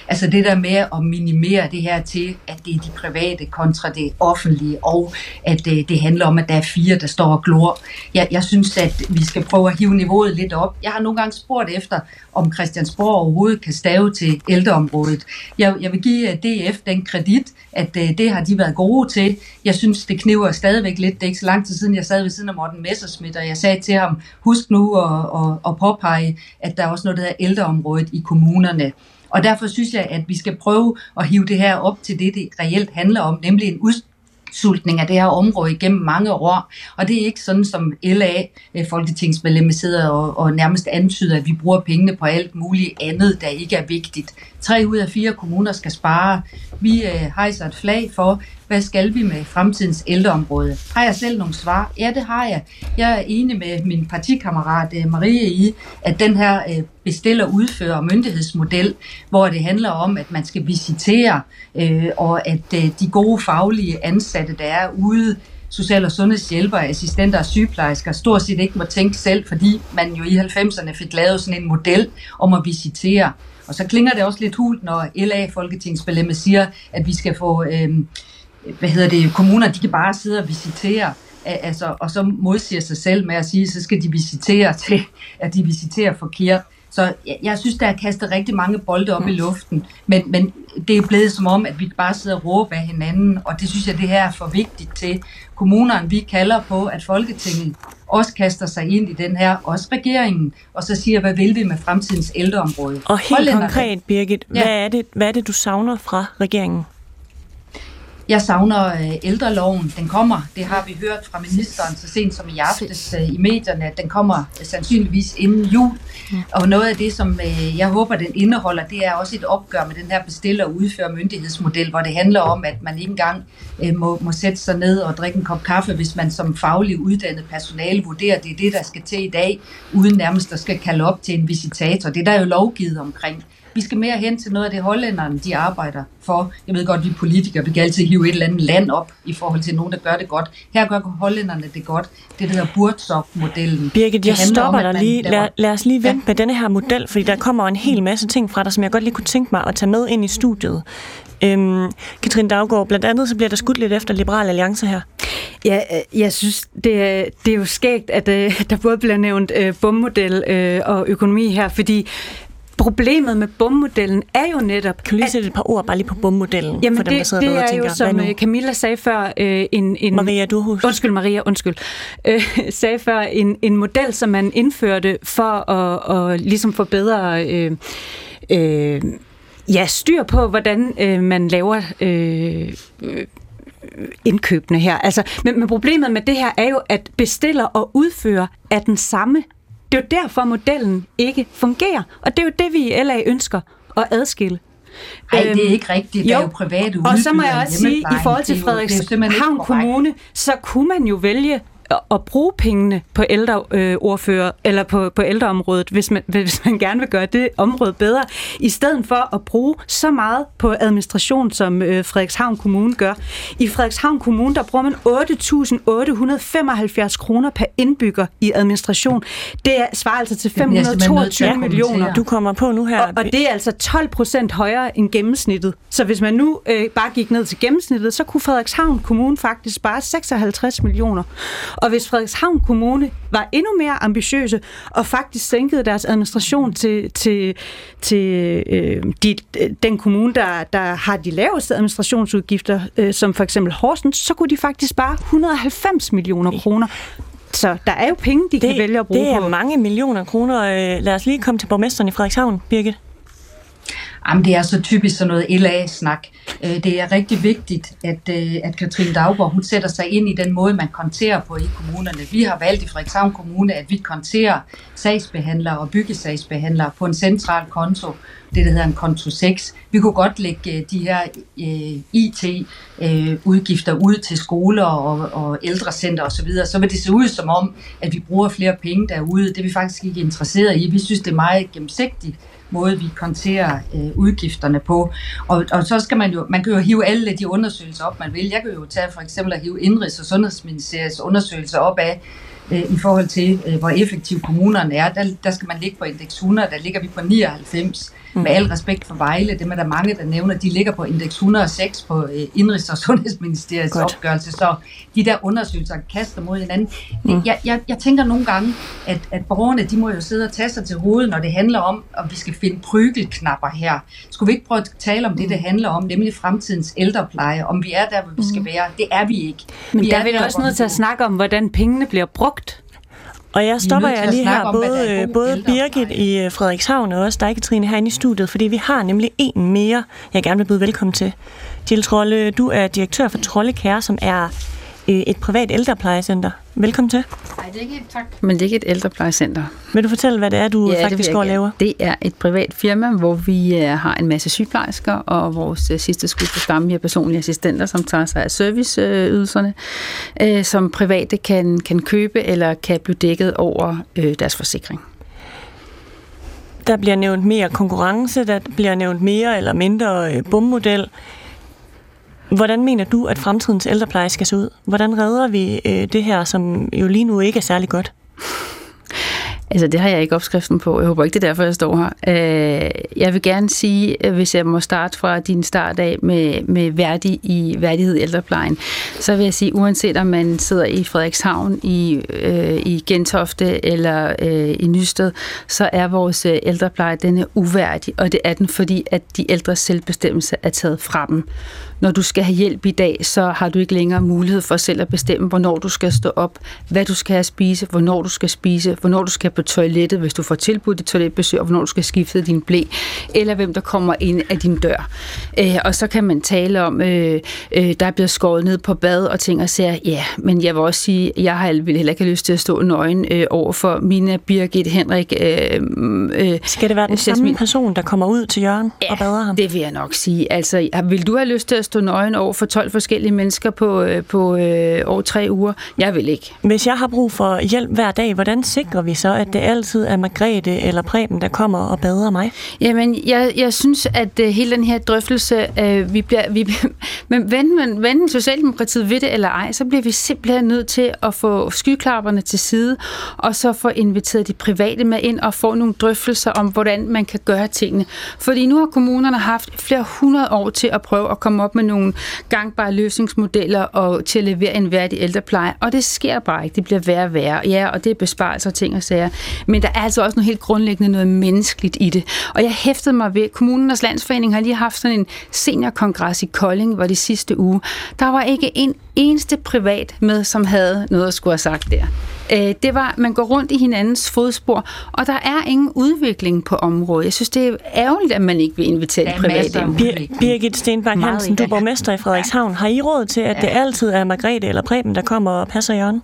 Altså det der med at minimere det her til, at det er de private kontra det offentlige, og at det, det handler om, at der er fire, der står og glor. Jeg, jeg synes, at vi skal prøve at hive niveauet lidt op. Jeg har nogle gange spurgt efter, om Christiansborg overhovedet kan stave til ældreområdet. Jeg, jeg vil give øh, DF den kredit, at øh, det har de været gode til. Jeg synes, det kniver stadigvæk lidt. Det er ikke så lang tid siden, jeg sad ved siden af Morten Messerschmidt, og jeg sagde til ham, husk nu at, at, at påpege, at der er også noget, der hedder ældreområdet i kommunerne. Og derfor synes jeg, at vi skal prøve at hive det her op til det, det reelt handler om, nemlig en udsultning af det her område igennem mange år. Og det er ikke sådan, som LA, øh, folketingsmedlemmer, sidder og, og nærmest antyder, at vi bruger pengene på alt muligt andet, der ikke er vigtigt. Tre ud af fire kommuner skal spare. Vi øh, hejser et flag for, hvad skal vi med fremtidens ældreområde? Har jeg selv nogle svar? Ja, det har jeg. Jeg er enig med min partikammerat øh, Marie i, at den her øh, bestiller, udfører myndighedsmodel, hvor det handler om, at man skal visitere, øh, og at øh, de gode faglige ansatte, der er ude, social- og sundhedshjælpere, assistenter og sygeplejersker stort set ikke må tænke selv, fordi man jo i 90'erne fik lavet sådan en model om at visitere. Og så klinger det også lidt hult, når LA Folketingsmedlemmet siger, at vi skal få, øh, hvad hedder det, kommuner, de kan bare sidde og visitere, Al- altså, og så modsiger sig selv med at sige, så skal de visitere til, at de visiterer forkert. Så jeg, jeg synes, der er kastet rigtig mange bolde op i luften, men, men det er blevet som om, at vi bare sidder og råber af hinanden, og det synes jeg, det her er for vigtigt til kommunerne. Vi kalder på, at Folketinget også kaster sig ind i den her, også regeringen, og så siger, hvad vil vi med fremtidens ældreområde? Og helt Hollænderne- konkret, Birgit, Ja. hvad, er det, hvad er det, du savner fra regeringen? Jeg savner øh, ældreloven. Den kommer, det har vi hørt fra ministeren så sent som i aftes øh, i medierne, at den kommer øh, sandsynligvis inden jul. Og noget af det, som jeg håber, den indeholder, det er også et opgør med den her bestiller- og udføre myndighedsmodel, hvor det handler om, at man ikke engang må, må sætte sig ned og drikke en kop kaffe, hvis man som faglig uddannet personale vurderer, at det er det, der skal til i dag, uden nærmest at skal kalde op til en visitator. Det er der jo lovgivet omkring. Vi skal mere hen til noget af det, hollænderne de arbejder for. Jeg ved godt, vi politikere, vi kan altid hive et eller andet land op i forhold til nogen, der gør det godt. Her gør hollænderne det godt. Det, der hedder Burtsok-modellen. Birgit, Det jeg stopper om, dig lige. Lad, lad os lige vente Ja. med denne her model, fordi der kommer en hel masse ting fra dig, som jeg godt lige kunne tænke mig at tage med ind i studiet. Øhm, Katrine Daggaard, blandt andet så bliver der skudt lidt efter Liberal Alliance her. Ja, øh, jeg synes, det er, det er jo skægt, at øh, der både bliver nævnt øh, bommodel øh, og økonomi her, fordi problemet med bommodellen er jo netop, Kan du lige sætte et par ord bare lige på bommodellen, Jamen for dem, der det, sidder det derude og er tænker, jo, som øh, Camilla sagde før, øh, en, en... Maria Durhus. Undskyld, Maria, undskyld. Øh, sagde før, en, en model, som man indførte for at, at ligesom få bedre... Øh, øh, ja, styr på, hvordan øh, man laver øh, øh, indkøbene her. Altså, men, men problemet med det her er jo, at bestiller og udfører er den samme. Det er jo derfor, modellen ikke fungerer. Og det er jo det, vi i LA ønsker at adskille. Nej, det er øhm, ikke rigtigt. Der er jo private Og så må jeg også sige, i forhold til Frederikshavn Kommune, så kunne man jo vælge at bruge pengene på ældreordfører, øh, eller på, på ældreområdet, hvis man, hvis man gerne vil gøre det område bedre, i stedet for at bruge så meget på administration, som øh, Frederikshavn Kommune gør. I Frederikshavn Kommune, der bruger man 8.875 kroner per indbygger i administration. Det svarer altså til 522 millioner. Du kommer på nu her. Og, og det er altså 12 procent højere end gennemsnittet. Så hvis man nu øh, bare gik ned til gennemsnittet, så kunne Frederikshavn Kommune faktisk spare 56 millioner. Og hvis Frederikshavn Kommune var endnu mere ambitiøse og faktisk sænkede deres administration til, til, til øh, de, den kommune, der, der har de laveste administrationsudgifter, øh, som for eksempel Horsens, så kunne de faktisk spare 190 millioner kroner. Så der er jo penge, de det, kan vælge at bruge Det er på. mange millioner kroner. Øh, lad os lige komme til borgmesteren i Frederikshavn, Birgit. Jamen, det er så typisk sådan noget LA-snak. Øh, det er rigtig vigtigt, at, øh, at Katrine Dagborg hun sætter sig ind i den måde, man konterer på i kommunerne. Vi har valgt i Frederikshavn Kommune, at vi konterer sagsbehandlere og byggesagsbehandlere på en central konto, det der hedder en konto 6. Vi kunne godt lægge øh, de her øh, IT-udgifter ud til skoler og, og ældrecenter osv., så, så vil det se ud som om, at vi bruger flere penge derude. Det er vi faktisk ikke interesseret i. Vi synes, det er meget gennemsigtigt måde, vi konterer øh, udgifterne på. Og, og så skal man jo, man kan jo hive alle de undersøgelser op, man vil. Jeg kan jo tage for eksempel at hive Indrigs- og Sundhedsministeriets undersøgelser op af, øh, i forhold til, øh, hvor effektive kommunerne er. Der, der skal man ligge på indeks 100, der ligger vi på 99. Mm. Med al respekt for Vejle, det er der mange, der nævner, de ligger på indeks 106 på øh, Indrigs- og Sundhedsministeriets Godt. opgørelse. Så de der undersøgelser kaster mod hinanden. Mm. Jeg, jeg, jeg tænker nogle gange, at, at borgerne de må jo sidde og tage sig til hovedet, når det handler om, at vi skal finde prygelknapper her. Skulle vi ikke prøve at tale om det, det handler om, nemlig fremtidens ældrepleje, om vi er der, hvor vi skal mm. være? Det er vi ikke. Men vi der er vi også nødt til at snakke om, hvordan pengene bliver brugt. Og jeg stopper jer lige her, om, både, både Birgit i øh, Frederikshavn og også dig, Katrine, herinde i studiet, fordi vi har nemlig en mere, jeg gerne vil byde velkommen til. Jill Trolle, du er direktør for Trollekær, som er øh, et privat ældreplejecenter. Velkommen til. Nej, det er ikke et tak. Men det er ikke et ældreplejecenter. Vil du fortælle, hvad det er, du ja, faktisk går og laver? Det er et privat firma, hvor vi uh, har en masse sygeplejersker, og vores uh, sidste skud på stammen, har personlige assistenter, som tager sig af serviceydelserne, uh, som private kan, kan købe eller kan blive dækket over uh, deres forsikring. Der bliver nævnt mere konkurrence, der bliver nævnt mere eller mindre bummodel. Hvordan mener du, at fremtidens ældrepleje skal se ud? Hvordan redder vi øh, det her, som jo lige nu ikke er særlig godt? Altså, det har jeg ikke opskriften på. Jeg håber ikke, det er derfor, jeg står her. Øh, jeg vil gerne sige, hvis jeg må starte fra din start af med, med værdig i værdighed i ældreplejen, så vil jeg sige, uanset om man sidder i Frederikshavn, i, øh, i Gentofte eller øh, i Nysted, så er vores øh, ældrepleje, den er uværdig, og det er den, fordi at de ældres selvbestemmelse er taget fra dem når du skal have hjælp i dag, så har du ikke længere mulighed for selv at bestemme, hvornår du skal stå op, hvad du skal have at spise, hvornår du skal spise, hvornår du skal på toilettet, hvis du får tilbudt et toiletbesøg, og hvornår du skal skifte din blæ, eller hvem der kommer ind af din dør. Øh, og så kan man tale om, øh, øh, der er blevet skåret ned på bad og ting og siger, ja, men jeg vil også sige, jeg har vil heller ikke have lyst til at stå nøgen øh, over for mine Birgit, Henrik. Øh, øh, skal det være den samme person, der kommer ud til Jørgen ja, og bader ham? det vil jeg nok sige. Altså, vil du have lyst til at stå nøgen over for 12 forskellige mennesker på, øh, på øh, over tre uger. Jeg vil ikke. Hvis jeg har brug for hjælp hver dag, hvordan sikrer vi så, at det altid er Margrethe eller Preben, der kommer og bader mig? Jamen, jeg, jeg synes, at uh, hele den her drøftelse, uh, vi bliver, vi, men venden, man, venden Socialdemokratiet ved det eller ej, så bliver vi simpelthen nødt til at få skyklapperne til side, og så få inviteret de private med ind og få nogle drøftelser om, hvordan man kan gøre tingene. Fordi nu har kommunerne haft flere hundrede år til at prøve at komme op med nogle gangbare løsningsmodeller og til at levere en værdig ældrepleje, og det sker bare ikke. Det bliver værre og værre. Ja, og det er besparelser og ting og sager. Men der er altså også noget helt grundlæggende noget menneskeligt i det. Og jeg hæftede mig ved, kommunernes landsforening har lige haft sådan en seniorkongres i Kolding, hvor de sidste uge. Der var ikke en eneste privat med, som havde noget at skulle have sagt der. Øh, det var, man går rundt i hinandens fodspor, og der er ingen udvikling på området. Jeg synes, det er ærgerligt, at man ikke vil invitere de private. Bir- Birgit Stenbak Hansen, du er borgmester i Frederikshavn. Har I råd til, at det altid er Margrethe eller Preben, der kommer og passer hjørnet?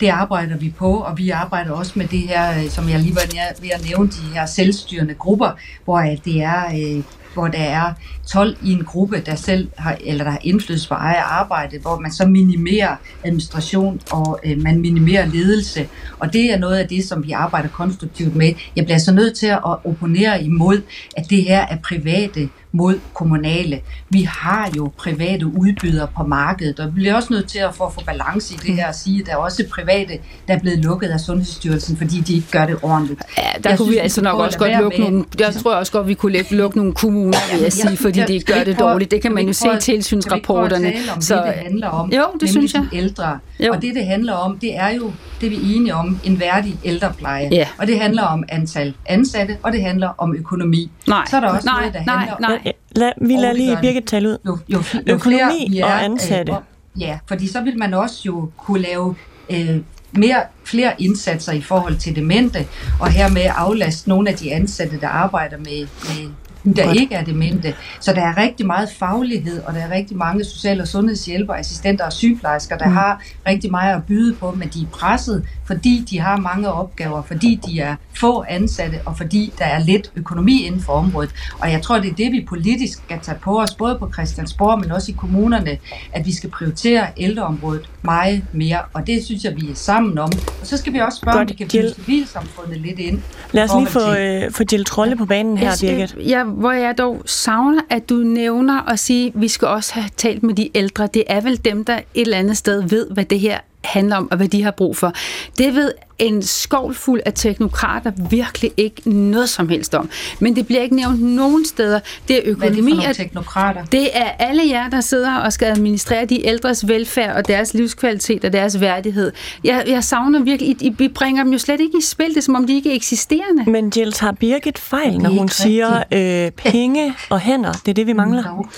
Det arbejder vi på, og vi arbejder også med det her, øh, som jeg lige var ved at nævne, de her selvstyrende grupper, hvor det er øh, hvor der er 12 i en gruppe, der selv har, eller der har indflydelse på eget arbejde, hvor man så minimerer administration og øh, man minimerer ledelse. Og det er noget af det, som vi arbejder konstruktivt med. Jeg bliver så nødt til at opponere imod, at det her er private mod kommunale. Vi har jo private udbydere på markedet, og vi bliver også nødt til at få, få balance i det her og sige, at der er også private, der er blevet lukket af Sundhedsstyrelsen, fordi de ikke gør det ordentligt. Ja, der jeg kunne synes, vi altså nok også godt lukke nogle, jeg tror også godt, vi kunne lukke nogle kommuner, vil jeg sige, fordi de ikke gør det dårligt. Det kan man jo se i tilsynsrapporterne. Så det, det handler om, jo, det synes jeg. ældre. Jo. Og det, det handler om, det er jo det, vi er enige om, en værdig ældrepleje. Ja. Og det handler om antal ansatte, og det handler om økonomi. Nej, så er der også nej, noget, der nej, handler nej. om... Lad, vi lader lige Birgit tale ud. Jo, jo, jo Økonomi flere er, og ansatte. Øh, ja, fordi så vil man også jo kunne lave øh, mere, flere indsatser i forhold til demente, og hermed aflaste nogle af de ansatte, der arbejder med, med der Godt. ikke er demente. Så der er rigtig meget faglighed, og der er rigtig mange social- og sundhedshjælpere, assistenter og sygeplejersker, der mm. har rigtig meget at byde på, men de er presset, fordi de har mange opgaver, fordi de er få ansatte, og fordi der er lidt økonomi inden for området. Og jeg tror, det er det, vi politisk skal tage på os, både på Christiansborg, men også i kommunerne, at vi skal prioritere ældreområdet meget mere, og det synes jeg, vi er sammen om. Og så skal vi også spørge, Godt, om vi kan få civilsamfundet lidt ind. Lad os lige få, øh, få Jill Trolle på banen her, Birgit. Ja, hvor jeg dog savner, at du nævner og sige, at vi skal også have talt med de ældre. Det er vel dem, der et eller andet sted ved, hvad det her handler om, og hvad de har brug for. Det ved en skovl fuld af teknokrater virkelig ikke noget som helst om. Men det bliver ikke nævnt nogen steder. Det er økonomi. Hvad er det for teknokrater? Det er alle jer, der sidder og skal administrere de ældres velfærd og deres livskvalitet og deres værdighed. Jeg, jeg savner virkelig, I, I bringer dem jo slet ikke i spil. Det er som om de ikke er eksisterende. Men Jill tager Birgit fejl, når hun siger øh, penge og hænder. Det er det, vi mangler.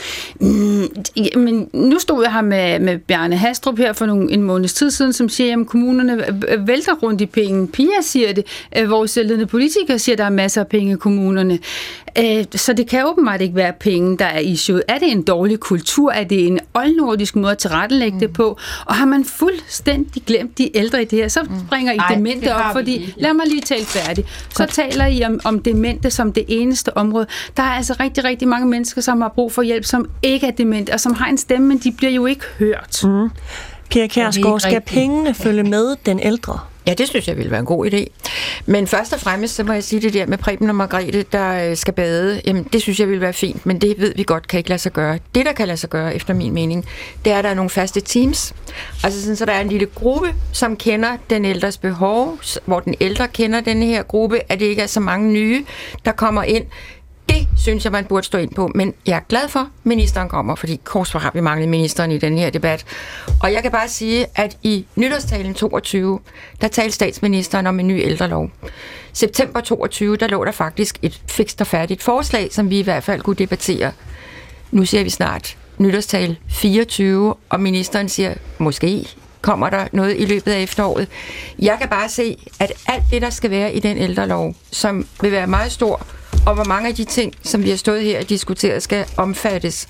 Mm, men nu stod jeg her med, med Bjarne Hastrup her for nogle, en måneds tid siden, som siger, at kommunerne vælter rundt i penge. Pia siger det. Øh, vores ledende politikere siger, at der er masser af penge i kommunerne. Øh, så det kan åbenbart ikke være penge, der er issue. Er det en dårlig kultur? Er det en oldnordisk måde at tilrettelægge mm. det på? Og har man fuldstændig glemt de ældre i det her, så mm. springer I Ej, demente op, fordi... Lad mig lige tale færdigt. Så Godt. taler I om, om demente som det eneste område. Der er altså rigtig, rigtig mange mennesker, som har brug for hjælp, som ikke er demente, og som har en stemme, men de bliver jo ikke hørt. Mm. Pia Kjærsgaard, skal pengene følge med den ældre? Ja, det synes jeg ville være en god idé. Men først og fremmest, så må jeg sige det der med Preben og Margrethe, der øh, skal bade. Jamen, det synes jeg ville være fint, men det ved vi godt kan ikke lade sig gøre. Det, der kan lade sig gøre, efter min mening, det er, at der er nogle faste teams. Altså sådan, så der er en lille gruppe, som kender den ældres behov, hvor den ældre kender den her gruppe, at det ikke er så mange nye, der kommer ind det synes jeg, man burde stå ind på. Men jeg er glad for, at ministeren kommer, fordi kors har vi manglet ministeren i den her debat. Og jeg kan bare sige, at i nytårstalen 22, der talte statsministeren om en ny ældrelov. September 22, der lå der faktisk et fikst og færdigt forslag, som vi i hvert fald kunne debattere. Nu ser vi snart nytårstal 24, og ministeren siger, måske kommer der noget i løbet af efteråret. Jeg kan bare se, at alt det, der skal være i den ældrelov, som vil være meget stor, og hvor mange af de ting, som vi har stået her og diskuteret, skal omfattes.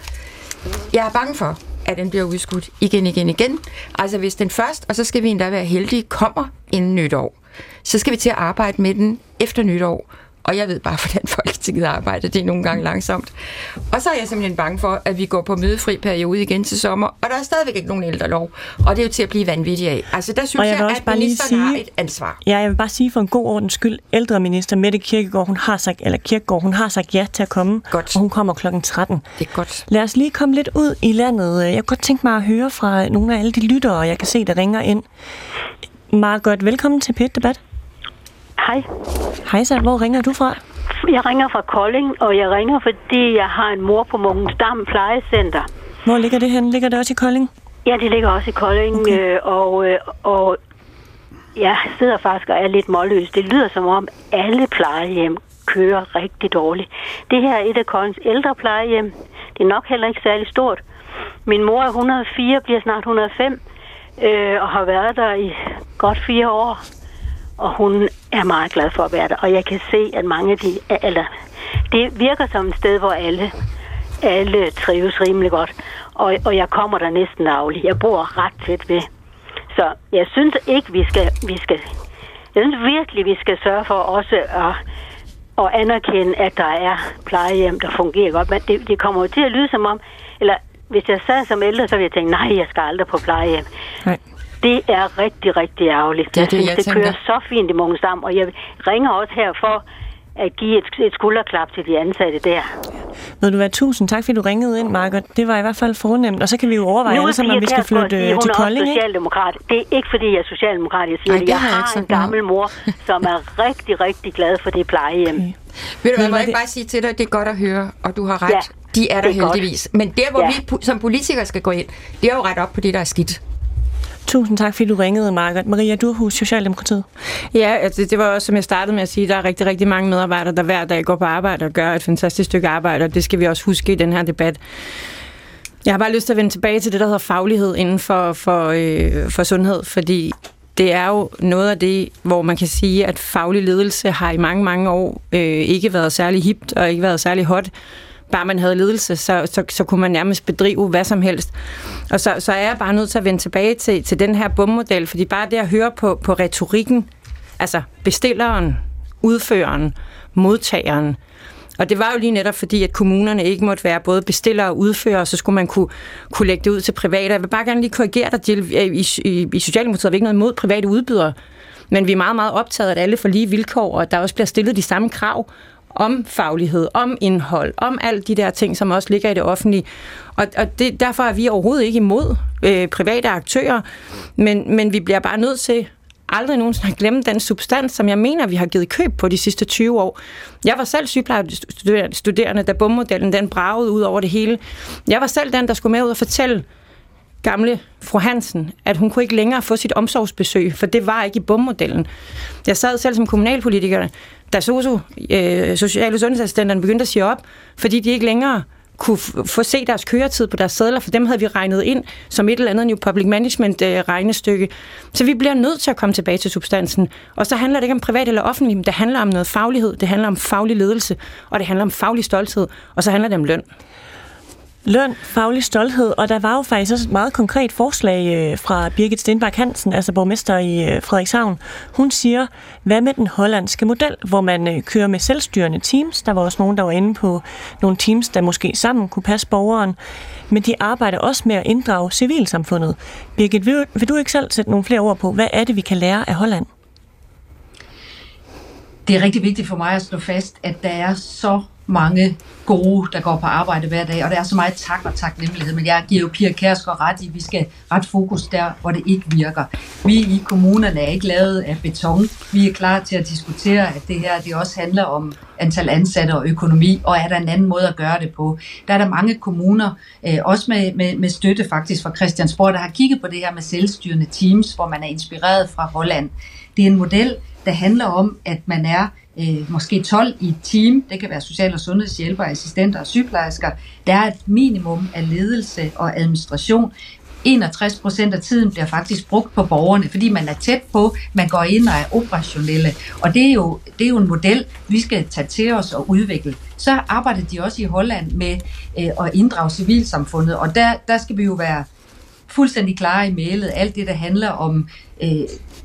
Jeg er bange for, at den bliver udskudt igen, igen, igen. Altså hvis den først, og så skal vi endda være heldige, kommer inden nytår, så skal vi til at arbejde med den efter nytår. Og jeg ved bare, hvordan Folketinget arbejder. Det er nogle gange langsomt. Og så er jeg simpelthen bange for, at vi går på mødefri periode igen til sommer, og der er stadigvæk ikke nogen ældrelov. Og det er jo til at blive vanvittig af. Altså der synes jeg, jeg at ministeren sige, har et ansvar. Ja, jeg vil bare sige for en god ordens skyld, ældreminister Mette Kirkegaard, hun har sagt, eller Kirkegaard, hun har sagt ja til at komme, godt. og hun kommer klokken 13. Det er godt. Lad os lige komme lidt ud i landet. Jeg kunne godt tænke mig at høre fra nogle af alle de lyttere, jeg kan se, der ringer ind. Margot, velkommen til Pet Debat. Hej. Hej så, hvor ringer du fra? Jeg ringer fra Kolding, og jeg ringer, fordi jeg har en mor på Mungens Dam Plejecenter. Hvor ligger det hen? Ligger det også i Kolding? Ja, det ligger også i Kolding, okay. øh, og, øh, og jeg sidder faktisk og er lidt målløs. Det lyder som om alle plejehjem kører rigtig dårligt. Det her er et af Koldings ældre plejehjem. Det er nok heller ikke særlig stort. Min mor er 104, bliver snart 105, øh, og har været der i godt fire år, og hun er meget glad for at være der. Og jeg kan se, at mange af de, eller det virker som et sted, hvor alle, alle trives rimelig godt. Og, og jeg kommer der næsten dagligt. Jeg bor ret tæt ved. Så jeg synes ikke, vi skal, vi skal jeg synes virkelig, vi skal sørge for også at, at anerkende, at der er plejehjem, der fungerer godt. Men det, det kommer jo til at lyde som om, eller hvis jeg sad som ældre, så ville jeg tænke, nej, jeg skal aldrig på plejehjem. Nej. Det er rigtig, rigtig ærgerligt. Det er det, synes, jeg det tænker. kører så fint i Mongensdam, og jeg ringer også her for at give et, et skulderklap til de ansatte der. Ved du hvad, tusind tak, fordi du ringede ind, Margot. Det var i hvert fald fornemt. Og så kan vi jo overveje alle sammen, om vi skal flytte sige, hun til er Kolding, også ikke? socialdemokrat. Det er ikke, fordi jeg er socialdemokrat, jeg siger Ej, det. Jeg har har en noget om. gammel mor, som er rigtig, rigtig glad for det plejehjem. Okay. Ved du hvad, må jeg ikke det- bare sige til dig, det er godt at høre, og du har ret. Ja, de er der det er godt. heldigvis. Men der, hvor Ja. vi som politikere skal gå ind, det er jo ret op på det, der er skidt. Tusind tak, fordi du ringede, Margaret. Maria Durhus, Socialdemokratiet. Ja, altså, det var også, som jeg startede med at sige, der er rigtig, rigtig mange medarbejdere, der hver dag går på arbejde og gør et fantastisk stykke arbejde, og det skal vi også huske i den her debat. Jeg har bare lyst til at vende tilbage til det, der hedder faglighed inden for, for, øh, for sundhed, fordi det er jo noget af det, hvor man kan sige, at faglig ledelse har i mange, mange år øh, ikke været særlig hipt og ikke været særlig hot. Bare man havde ledelse, så, så, så kunne man nærmest bedrive hvad som helst. Og så, så er jeg bare nødt til at vende tilbage til, til den her bummodel, fordi bare det at høre på, på retorikken, altså bestilleren, udføreren, modtageren, og det var jo lige netop fordi, at kommunerne ikke måtte være både bestiller og udfører, og så skulle man kunne, kunne lægge det ud til private. Jeg vil bare gerne lige korrigere dig, Jill. I, i, i Socialdemokratiet har vi ikke noget imod private udbydere, men vi er meget, meget optaget af, at alle får lige vilkår, og at der også bliver stillet de samme krav om faglighed, om indhold, om alt de der ting, som også ligger i det offentlige. Og, og det, derfor er vi overhovedet ikke imod øh, private aktører, men, men vi bliver bare nødt til aldrig nogensinde at glemme den substans, som jeg mener, vi har givet køb på de sidste 20 år. Jeg var selv sygeplejestuderende, da bommodellen den bragede ud over det hele. Jeg var selv den, der skulle med ud og fortælle gamle fru Hansen, at hun kunne ikke længere få sit omsorgsbesøg, for det var ikke i bommodellen. Jeg sad selv som kommunalpolitiker, da SOSU, øh, sociale sundhedsassistenterne, begyndte at sige op, fordi de ikke længere kunne f- få se deres køretid på deres sædler, for dem havde vi regnet ind som et eller andet new public management øh, regnestykke. Så vi bliver nødt til at komme tilbage til substansen. Og så handler det ikke om privat eller offentligt, men det handler om noget faglighed, det handler om faglig ledelse, og det handler om faglig stolthed, og så handler det om løn. Løn, faglig stolthed, og der var jo faktisk også et meget konkret forslag øh, fra Birgit Stenbak Hansen, altså borgmester i øh, Frederikshavn. Hun siger, hvad med den hollandske model, hvor man øh, kører med selvstyrende teams. Der var også nogen, der var inde på nogle teams, der måske sammen kunne passe borgeren. Men de arbejder også med at inddrage civilsamfundet. Birgit, vil, vil du ikke selv sætte nogle flere ord på, hvad er det, vi kan lære af Holland? Det er rigtig vigtigt for mig at slå fast, at der er så mange gode, der går på arbejde hver dag, og der er så meget tak og taknemmelighed, men jeg giver jo Pia Kærsgaard ret i, at vi skal ret fokus der, hvor det ikke virker. Vi i kommunerne er ikke lavet af beton. Vi er klar til at diskutere, at det her det også handler om antal ansatte og økonomi, og er der en anden måde at gøre det på. Der er der mange kommuner, øh, også med, med, med støtte faktisk fra Christiansborg, der har kigget på det her med selvstyrende teams, hvor man er inspireret fra Holland. Det er en model, der handler om, at man er øh, måske 12 i et team, det kan være social- og sundhedshjælpere, assistenter og sygeplejersker. Der er et minimum af ledelse og administration. 61 procent af tiden bliver faktisk brugt på borgerne, fordi man er tæt på, man går ind og er operationelle. Og det er jo, det er jo en model, vi skal tage til os og udvikle. Så arbejder de også i Holland med øh, at inddrage civilsamfundet, og der, der skal vi jo være fuldstændig klare i mailet. Alt det, der handler om øh,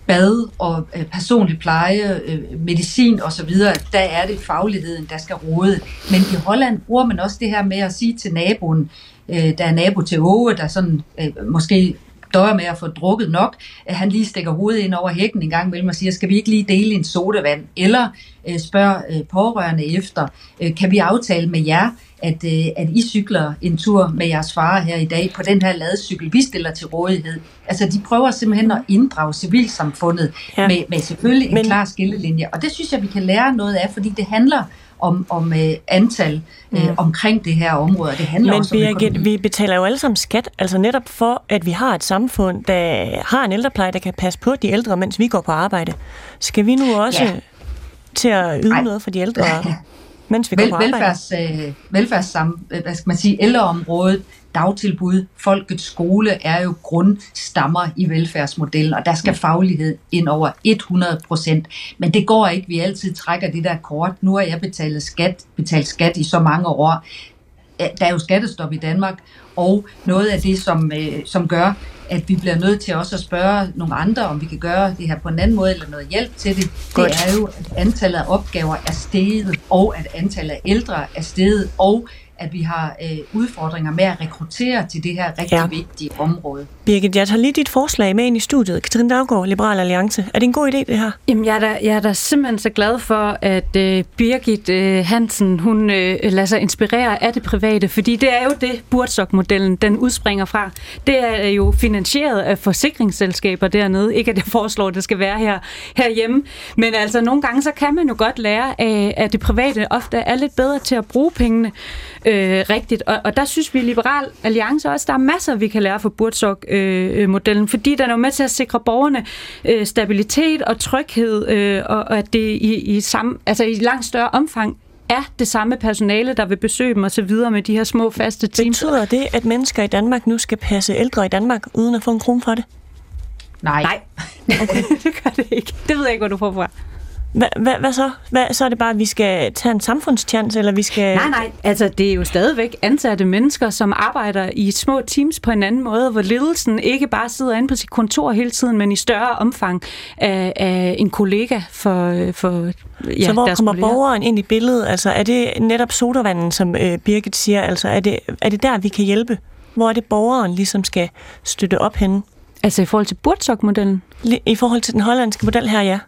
bad og øh, personlig pleje, øh, medicin osv., der er det fagligheden, der skal råde. Men i Holland bruger man også det her med at sige til naboen, øh, der er nabo til Åge, der sådan øh, måske døjer med at få drukket nok, at han lige stikker hovedet ind over hækken en gang imellem og siger, skal vi ikke lige dele en sodavand? Eller øh, spørger øh, pårørende efter, øh, kan vi aftale med jer, at, øh, at I cykler en tur med jeres far her i dag på den her ladecykel, vi stiller til rådighed. Altså, de prøver simpelthen at inddrage civilsamfundet Ja. med, med selvfølgelig en Men- Men... klar skillelinje. Og det synes jeg, vi kan lære noget af, fordi det handler om, om øh, antal øh, omkring det her område, det handler Men også om Birgit, økonomi. vi betaler jo alle sammen skat, altså netop for, at vi har et samfund, der har en ældrepleje, der kan passe på de ældre, mens vi går på arbejde. Skal vi nu også Ja. til at yde Ej. noget for de ældre? mens vi går Vel, på arbejde. velfærds, øh, velfærdssam, øh, hvad skal man sige, ældreområdet, dagtilbud, folkets skole er jo grundstammer i velfærdsmodellen, og der skal faglighed ind over 100 procent. Men det går ikke, vi altid trækker det der kort. Nu har jeg betalt skat, betalt skat i så mange år. Der er jo skattestop i Danmark, og noget af det, som, øh, som gør, at vi bliver nødt til også at spørge nogle andre, om vi kan gøre det her på en anden måde, eller noget hjælp til det, Godt. det er jo, at antallet af opgaver er steget, og at antallet af ældre er steget, og at vi har øh, udfordringer med at rekruttere til det her rigtig Ja. vigtige område. Birgit, jeg tager lige dit forslag med ind i studiet. Katrine Daggaard, Liberal Alliance. Er det en god idé, det her? Jamen, jeg er, da, jeg er da simpelthen så glad for, at øh, Birgit øh, Hansen, hun øh, lader sig inspirere af det private, fordi det er jo det, Burtsok-modellen, den udspringer fra. Det er jo finansieret af forsikringsselskaber dernede. Ikke at jeg foreslår, at det skal være her herhjemme, men altså nogle gange, så kan man jo godt lære af, at det private ofte er lidt bedre til at bruge pengene øh, rigtigt. Og, og der synes vi i Liberal Alliance også, der er masser, vi kan lære fra Burtsok-modellen, fordi den er jo med til at sikre borgerne øh, stabilitet og tryghed, øh, og, og at det i, i, samme, altså i langt større omfang er det samme personale, der vil besøge dem og så videre med de her små faste teams. Betyder det, at mennesker i Danmark nu skal passe ældre i Danmark, uden at få en krone for det? Nej. Nej, okay. det gør det ikke. Det ved jeg ikke, hvor du får fra. Hvad, hvad, hvad så? Hvad, så er det bare, at vi skal tage en samfundstjans, eller vi skal... Nej, nej. Altså, det er jo stadigvæk ansatte mennesker, som arbejder i små teams på en anden måde, hvor ledelsen ikke bare sidder inde på sit kontor hele tiden, men i større omfang af, af en kollega for, for ja, så hvor kommer kolleger. borgeren ind i billedet? Altså, er det netop sodavanden, som øh, Birgit siger? Altså, er det, er det der, vi kan hjælpe? Hvor er det, borgeren ligesom skal støtte op henne? Altså i forhold til Burtsok-modellen? I forhold til den hollandske model her, ja.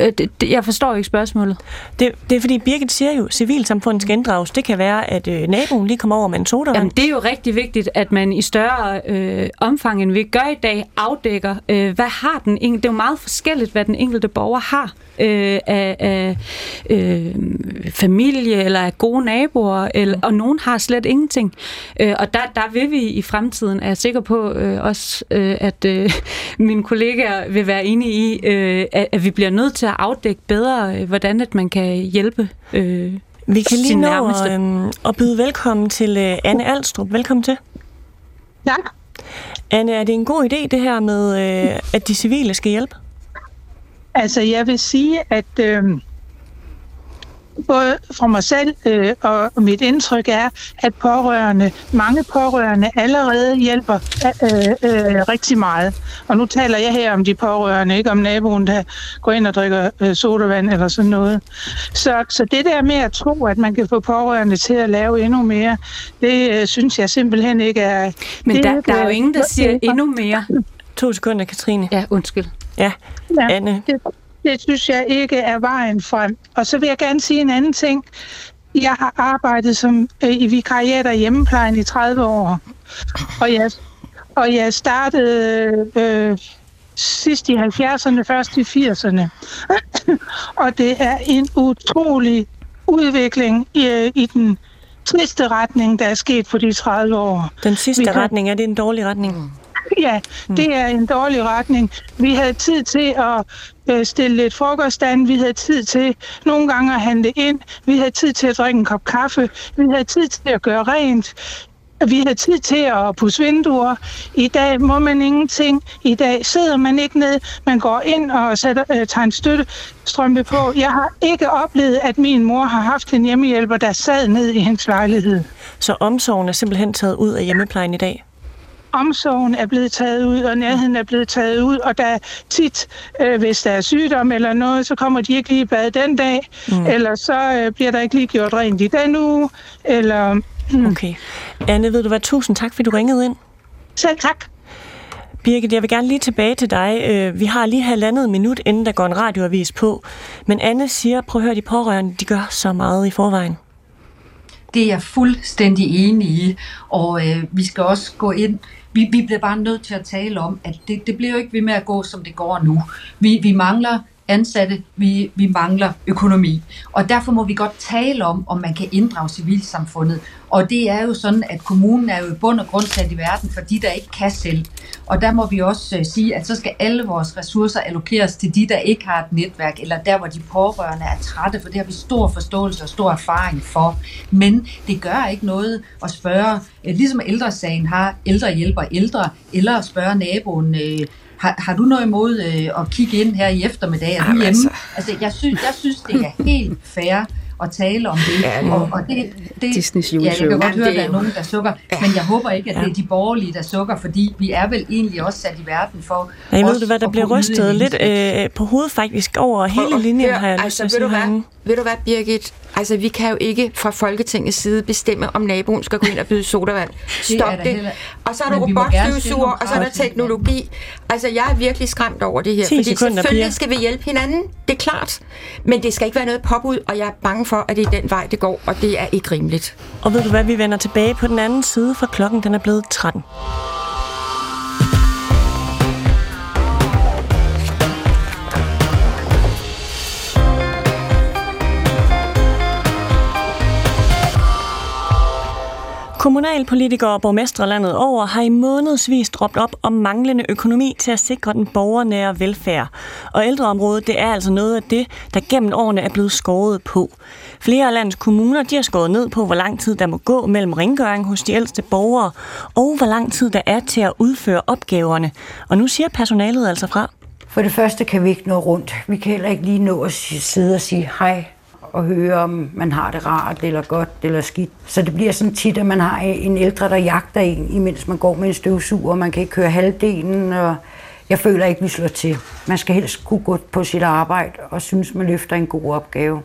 Øh, det, det, jeg forstår ikke spørgsmålet. Det, det er fordi, Birgit siger jo, at civilsamfundet skal inddrages. Det kan være, at øh, naboen lige kommer over med en sodavand. Jamen, det er jo rigtig vigtigt, at man i større øh, omfang, end vi gør i dag, afdækker, øh, hvad har den enkelte... Det er jo meget forskelligt, hvad den enkelte borger har øh, af, af øh, familie eller af gode naboer, eller, og nogen har slet ingenting. Øh, og der, der vil vi i fremtiden, er jeg sikker på øh, også, øh, at øh, mine kollegaer vil være enige i, øh, at, at vi bliver nødt til at afdække bedre, øh, hvordan at man kan hjælpe øh, Vi kan lige nå nærmeste. øhm, at byde velkommen til øh, Anne Alstrup. Velkommen til. Tak. Anne, er det en god idé, det her med, øh, at de civile skal hjælpe? Altså, jeg vil sige, at øh, både fra mig selv øh, og mit indtryk er, at pårørende, mange pårørende allerede hjælper øh, øh, rigtig meget. Og nu taler jeg her om de pårørende, ikke om naboen, der går ind og drikker øh, sodavand eller sådan noget. Så, så det der med at tro, at man kan få pårørende til at lave endnu mere, det øh, synes jeg simpelthen ikke er... Men det der, der er jo ingen, der siger endnu mere. To sekunder, Katrine. Ja, undskyld. Ja, Ja, Anne. det, det synes jeg ikke er vejen frem. Og så vil jeg gerne sige en anden ting. Jeg har arbejdet som øh, i vikariater i hjemmeplejen i 30 år. Og jeg, og jeg startede øh, sidst i 70'erne, først i 80'erne. og det er en utrolig udvikling i, i den triste retning, der er sket på de 30 år. Den sidste har- retning, er det en dårlig retning? Ja, det er en dårlig retning. Vi havde tid til at øh, stille lidt frokost an. Vi havde tid til nogle gange at handle ind. Vi havde tid til at drikke en kop kaffe. Vi havde tid til at gøre rent. Vi havde tid til at pusse vinduer. I dag må man ingenting. I dag sidder man ikke ned. Man går ind og sætter, øh, tager en støttestrømpe på. Jeg har ikke oplevet, at min mor har haft en hjemmehjælper, der sad ned i hendes lejlighed. Så omsorgen er simpelthen taget ud af hjemmeplejen i dag? Omsorgen er blevet taget ud, og nærheden er blevet taget ud, og der er tit, øh, hvis der er sygdom eller noget, så kommer de ikke lige i bad den dag, mm. eller så øh, bliver der ikke lige gjort rent i den uge, eller... Mm. Okay. Anne, ved du hvad, tusind tak, fordi du ringede ind. Selv tak. Birgit, jeg vil gerne lige tilbage til dig. Øh, Vi har lige halvandet minut, inden der går en radioavis på. Men Anne siger, prøv at høre, de pårørende, de gør så meget i forvejen. Det er jeg fuldstændig enig i, og øh, vi skal også gå ind. Vi, vi bliver bare nødt til at tale om, at det, det bliver jo ikke ved med at gå, som det går nu. Vi, vi mangler ansatte, vi, vi mangler økonomi. Og derfor må vi godt tale om, om man kan inddrage civilsamfundet. Og det er jo sådan, at kommunen er jo i bund og grund sat i verden for de, der ikke kan selv. Og der må vi også øh, sige, at så skal alle vores ressourcer allokeres til de, der ikke har et netværk, eller der, hvor de pårørende er trætte, for det har vi stor forståelse og stor erfaring for. Men det gør ikke noget at spørge, øh, ligesom ældresagen har ældre hjælper ældre, eller at spørge naboen, øh, har, har du noget imod øh, at kigge ind her i eftermiddag? Er du hjemme? Altså. altså, jeg synes, jeg synes, det er helt fair at tale om det. Ja, og, og det, det Disney's ja, jeg kan godt høre, at der er nogen, der sukker, Ja. men jeg håber ikke, at Ja. det er de borgerlige, der sukker, fordi vi er vel egentlig også sat i verden for Jeg ved du hvad, der at bliver rystet lidt øh, på hovedet faktisk over hele linjen, har jeg lyst til at sige. Ved du hvad, Birgit? Altså, vi kan jo ikke fra Folketingets side bestemme, om naboen skal gå ind og byde sodavand. Stop det. da heller- Og så er der robotstøvsuger, og så er der teknologi. Altså, jeg er virkelig skræmt over det her. 10 Fordi sekunder, selvfølgelig Pia. skal vi hjælpe hinanden. Det er klart. Men det skal ikke være noget påbud, og jeg er bange for, at det er den vej, det går, og det er ikke rimeligt. Og ved du hvad, vi vender tilbage på den anden side, for klokken den er blevet 13. Kommunalpolitikere og borgmestre landet over har i månedsvis råbt op om manglende økonomi til at sikre den borgernære velfærd. Og ældreområdet, det er altså noget af det, der gennem årene er blevet skåret på. Flere af landets kommuner, de har skåret ned på, hvor lang tid der må gå mellem rengøring hos de ældste borgere, og hvor lang tid der er til at udføre opgaverne. Og nu siger personalet altså fra. For det første kan vi ikke nå rundt. Vi kan heller ikke lige nå at sidde og sige hej og høre, om man har det rart, eller godt, eller skidt. Så det bliver sådan tit, at man har en ældre, der jagter en, imens man går med en støvsuger, og man kan ikke køre halvdelen, og jeg føler ikke, vi slår til. Man skal helst kunne gå på sit arbejde og synes, man løfter en god opgave.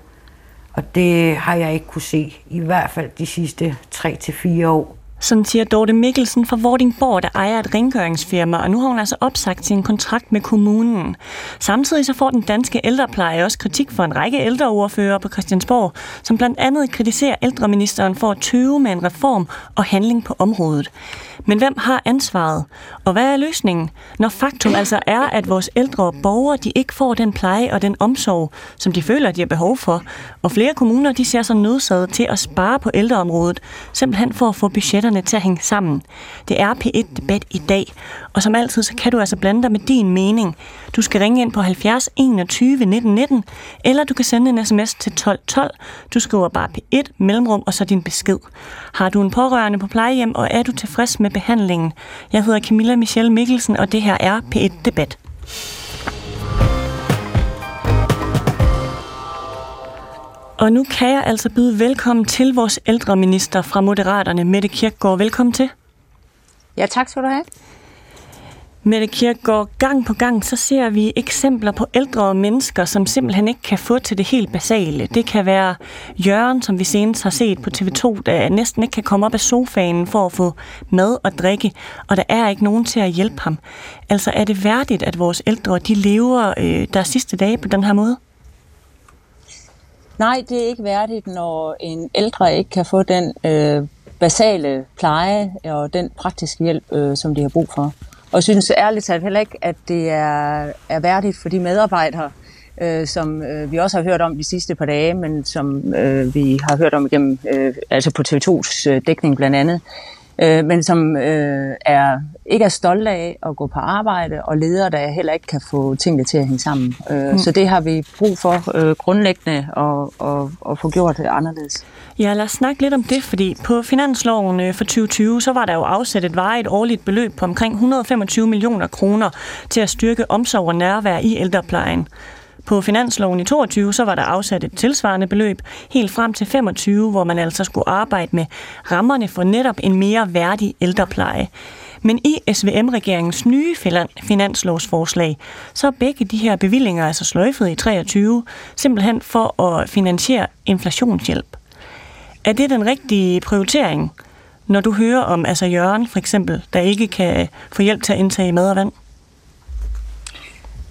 Og det har jeg ikke kunne se, i hvert fald de sidste 3-4 år. Sådan siger Dorte Mikkelsen fra Vordingborg, der ejer et rengøringsfirma, og nu har hun altså opsagt sin kontrakt med kommunen. Samtidig så får den danske ældrepleje også kritik for en række ældreordfører på Christiansborg, som blandt andet kritiserer ældreministeren for at tøve med en reform og handling på området. Men hvem har ansvaret? Og hvad er løsningen, når faktum altså er, at vores ældre borgere de ikke får den pleje og den omsorg, som de føler, de har behov for? Og flere kommuner de ser sig nødsaget til at spare på ældreområdet, simpelthen for at få budgetterne til at hænge sammen. Det er P1 Debat i dag, og som altid så kan du altså blande dig med din mening. Du skal ringe ind på 70 21 19 19, eller du kan sende en sms til 12 12. Du skriver bare P1, mellemrum og så din besked. Har du en pårørende på plejehjem, og er du tilfreds med behandlingen? Jeg hedder Camilla Michelle Mikkelsen, og det her er P1-debat. Og nu kan jeg altså byde velkommen til vores ældreminister fra Moderaterne, Mette Kirkgaard. Velkommen til. Ja, tak skal du have. Mette Kirkegaard, gang på gang, så ser vi eksempler på ældre mennesker, som simpelthen ikke kan få til det helt basale. Det kan være Jørgen, som vi senest har set på TV2, der næsten ikke kan komme op af sofaen for at få mad og drikke, og der er ikke nogen til at hjælpe ham. Altså er det værdigt, at vores ældre de lever øh, deres sidste dage på den her måde? Nej, det er ikke værdigt, når en ældre ikke kan få den øh, basale pleje og den praktiske hjælp, øh, som de har brug for. Og jeg synes ærligt talt heller ikke, at det er, er værdigt for de medarbejdere, øh, som øh, vi også har hørt om de sidste par dage, men som øh, vi har hørt om igennem, øh, altså på TV2's øh, dækning blandt andet, øh, men som øh, er, ikke er stolte af at gå på arbejde, og ledere, der heller ikke kan få tingene til at hænge sammen. Øh, Mm. Så det har vi brug for øh, grundlæggende at, at, at få gjort det anderledes. Ja, lad os snakke lidt om det, fordi på finansloven øh, for 2020, så var der jo afsat et varigt årligt beløb på omkring 125 millioner kroner til at styrke omsorg og nærvær i ældreplejen. På finansloven i 22 så var der afsat et tilsvarende beløb helt frem til 25, hvor man altså skulle arbejde med rammerne for netop en mere værdig ældrepleje. Men i SVM-regeringens nye finanslovsforslag, så er begge de her bevillinger altså sløjfet i 23, simpelthen for at finansiere inflationshjælp. Er det den rigtige prioritering, når du hører om altså Jørgen for eksempel, der ikke kan få hjælp til at indtage mad og vand?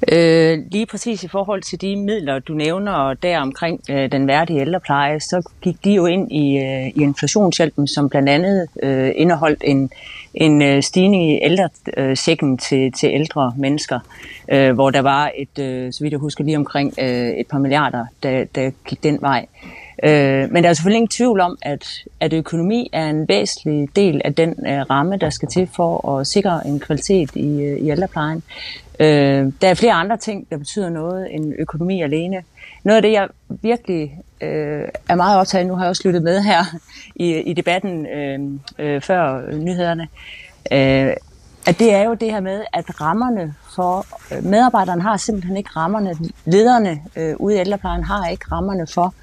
Øh, lige præcis i forhold til de midler, du nævner der omkring øh, den værdige ældrepleje, så gik de jo ind i, øh, i inflationshjælpen, som blandt andet øh, indeholdt en, en øh, stigning i ældresækken til, til ældre mennesker, øh, hvor der var et, øh, så vidt jeg husker, lige omkring øh, et par milliarder, der, der gik den vej. Øh, men der er selvfølgelig ingen tvivl om, at, at økonomi er en væsentlig del af den øh, ramme, der skal til for at sikre en kvalitet i, øh, i ældreplejen. Øh, der er flere andre ting, der betyder noget end økonomi alene. Noget af det, jeg virkelig øh, er meget optaget, nu har jeg også lyttet med her i, i debatten øh, øh, før nyhederne, øh, at det er jo det her med, at rammerne for øh, medarbejderne har simpelthen ikke rammerne, lederne øh, ude i ældreplejen har ikke rammerne for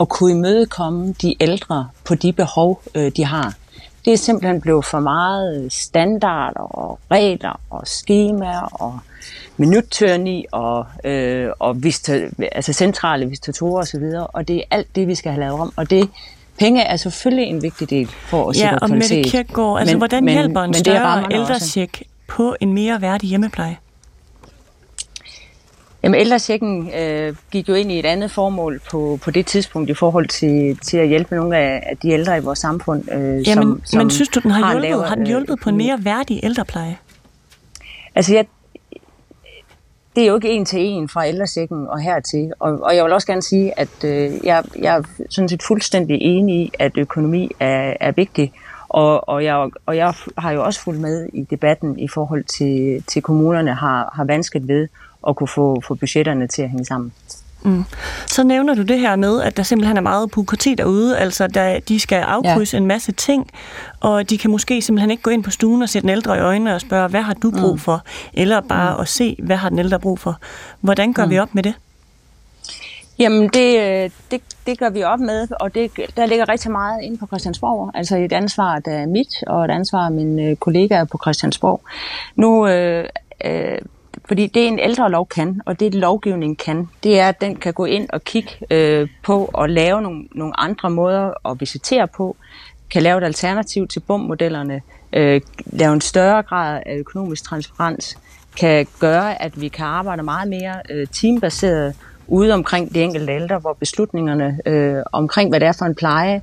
at kunne imødekomme de ældre på de behov, øh, de har. Det er simpelthen blevet for meget standard og regler og skemaer og minuttørni og, øh, og vista, altså centrale visitatorer osv., og det er alt det, vi skal have lavet om. Og det Penge er selvfølgelig en vigtig del for at sikre ja, og kvalitet. Mette Kirkegaard, altså men, hvordan men, hjælper en men større ældresjek på en mere værdig hjemmepleje? Jamen, ældresjekken øh, gik jo ind i et andet formål på, på det tidspunkt i forhold til, til at hjælpe nogle af, af de ældre i vores samfund. Øh, Jamen, som, som men synes du, den har, har hjulpet, lavere, har den hjulpet på en mere værdig ældrepleje? Altså, jeg, det er jo ikke en til en fra ældresjekken og hertil. Og, og jeg vil også gerne sige, at øh, jeg, jeg er sådan set fuldstændig enig i, at økonomi er, er vigtig. Og, og, jeg, og jeg har jo også fulgt med i debatten i forhold til, til kommunerne har, har vanskeligt ved at kunne få, få budgetterne til at hænge sammen. Mm. Så nævner du det her med, at der simpelthen er meget bureaukrati derude, altså der, de skal afkrydse ja. en masse ting, og de kan måske simpelthen ikke gå ind på stuen og sætte den ældre i øjnene og spørge, hvad har du brug mm. for? Eller bare mm. at se, hvad har den ældre brug for? Hvordan gør mm. vi op med det? Jamen, det, det, det gør vi op med, og det, der ligger rigtig meget inde på Christiansborg. Altså et ansvar, der er mit, og et ansvar af mine kollegaer på Christiansborg. Nu øh, øh, fordi det en ældre lov kan, og det lovgivningen kan, det er, at den kan gå ind og kigge øh, på og lave nogle, nogle andre måder at visitere på, kan lave et alternativ til BUM-modellerne, øh, lave en større grad af økonomisk transparens, kan gøre, at vi kan arbejde meget mere øh, teambaseret ude omkring de enkelte ældre, hvor beslutningerne øh, omkring, hvad det er for en pleje,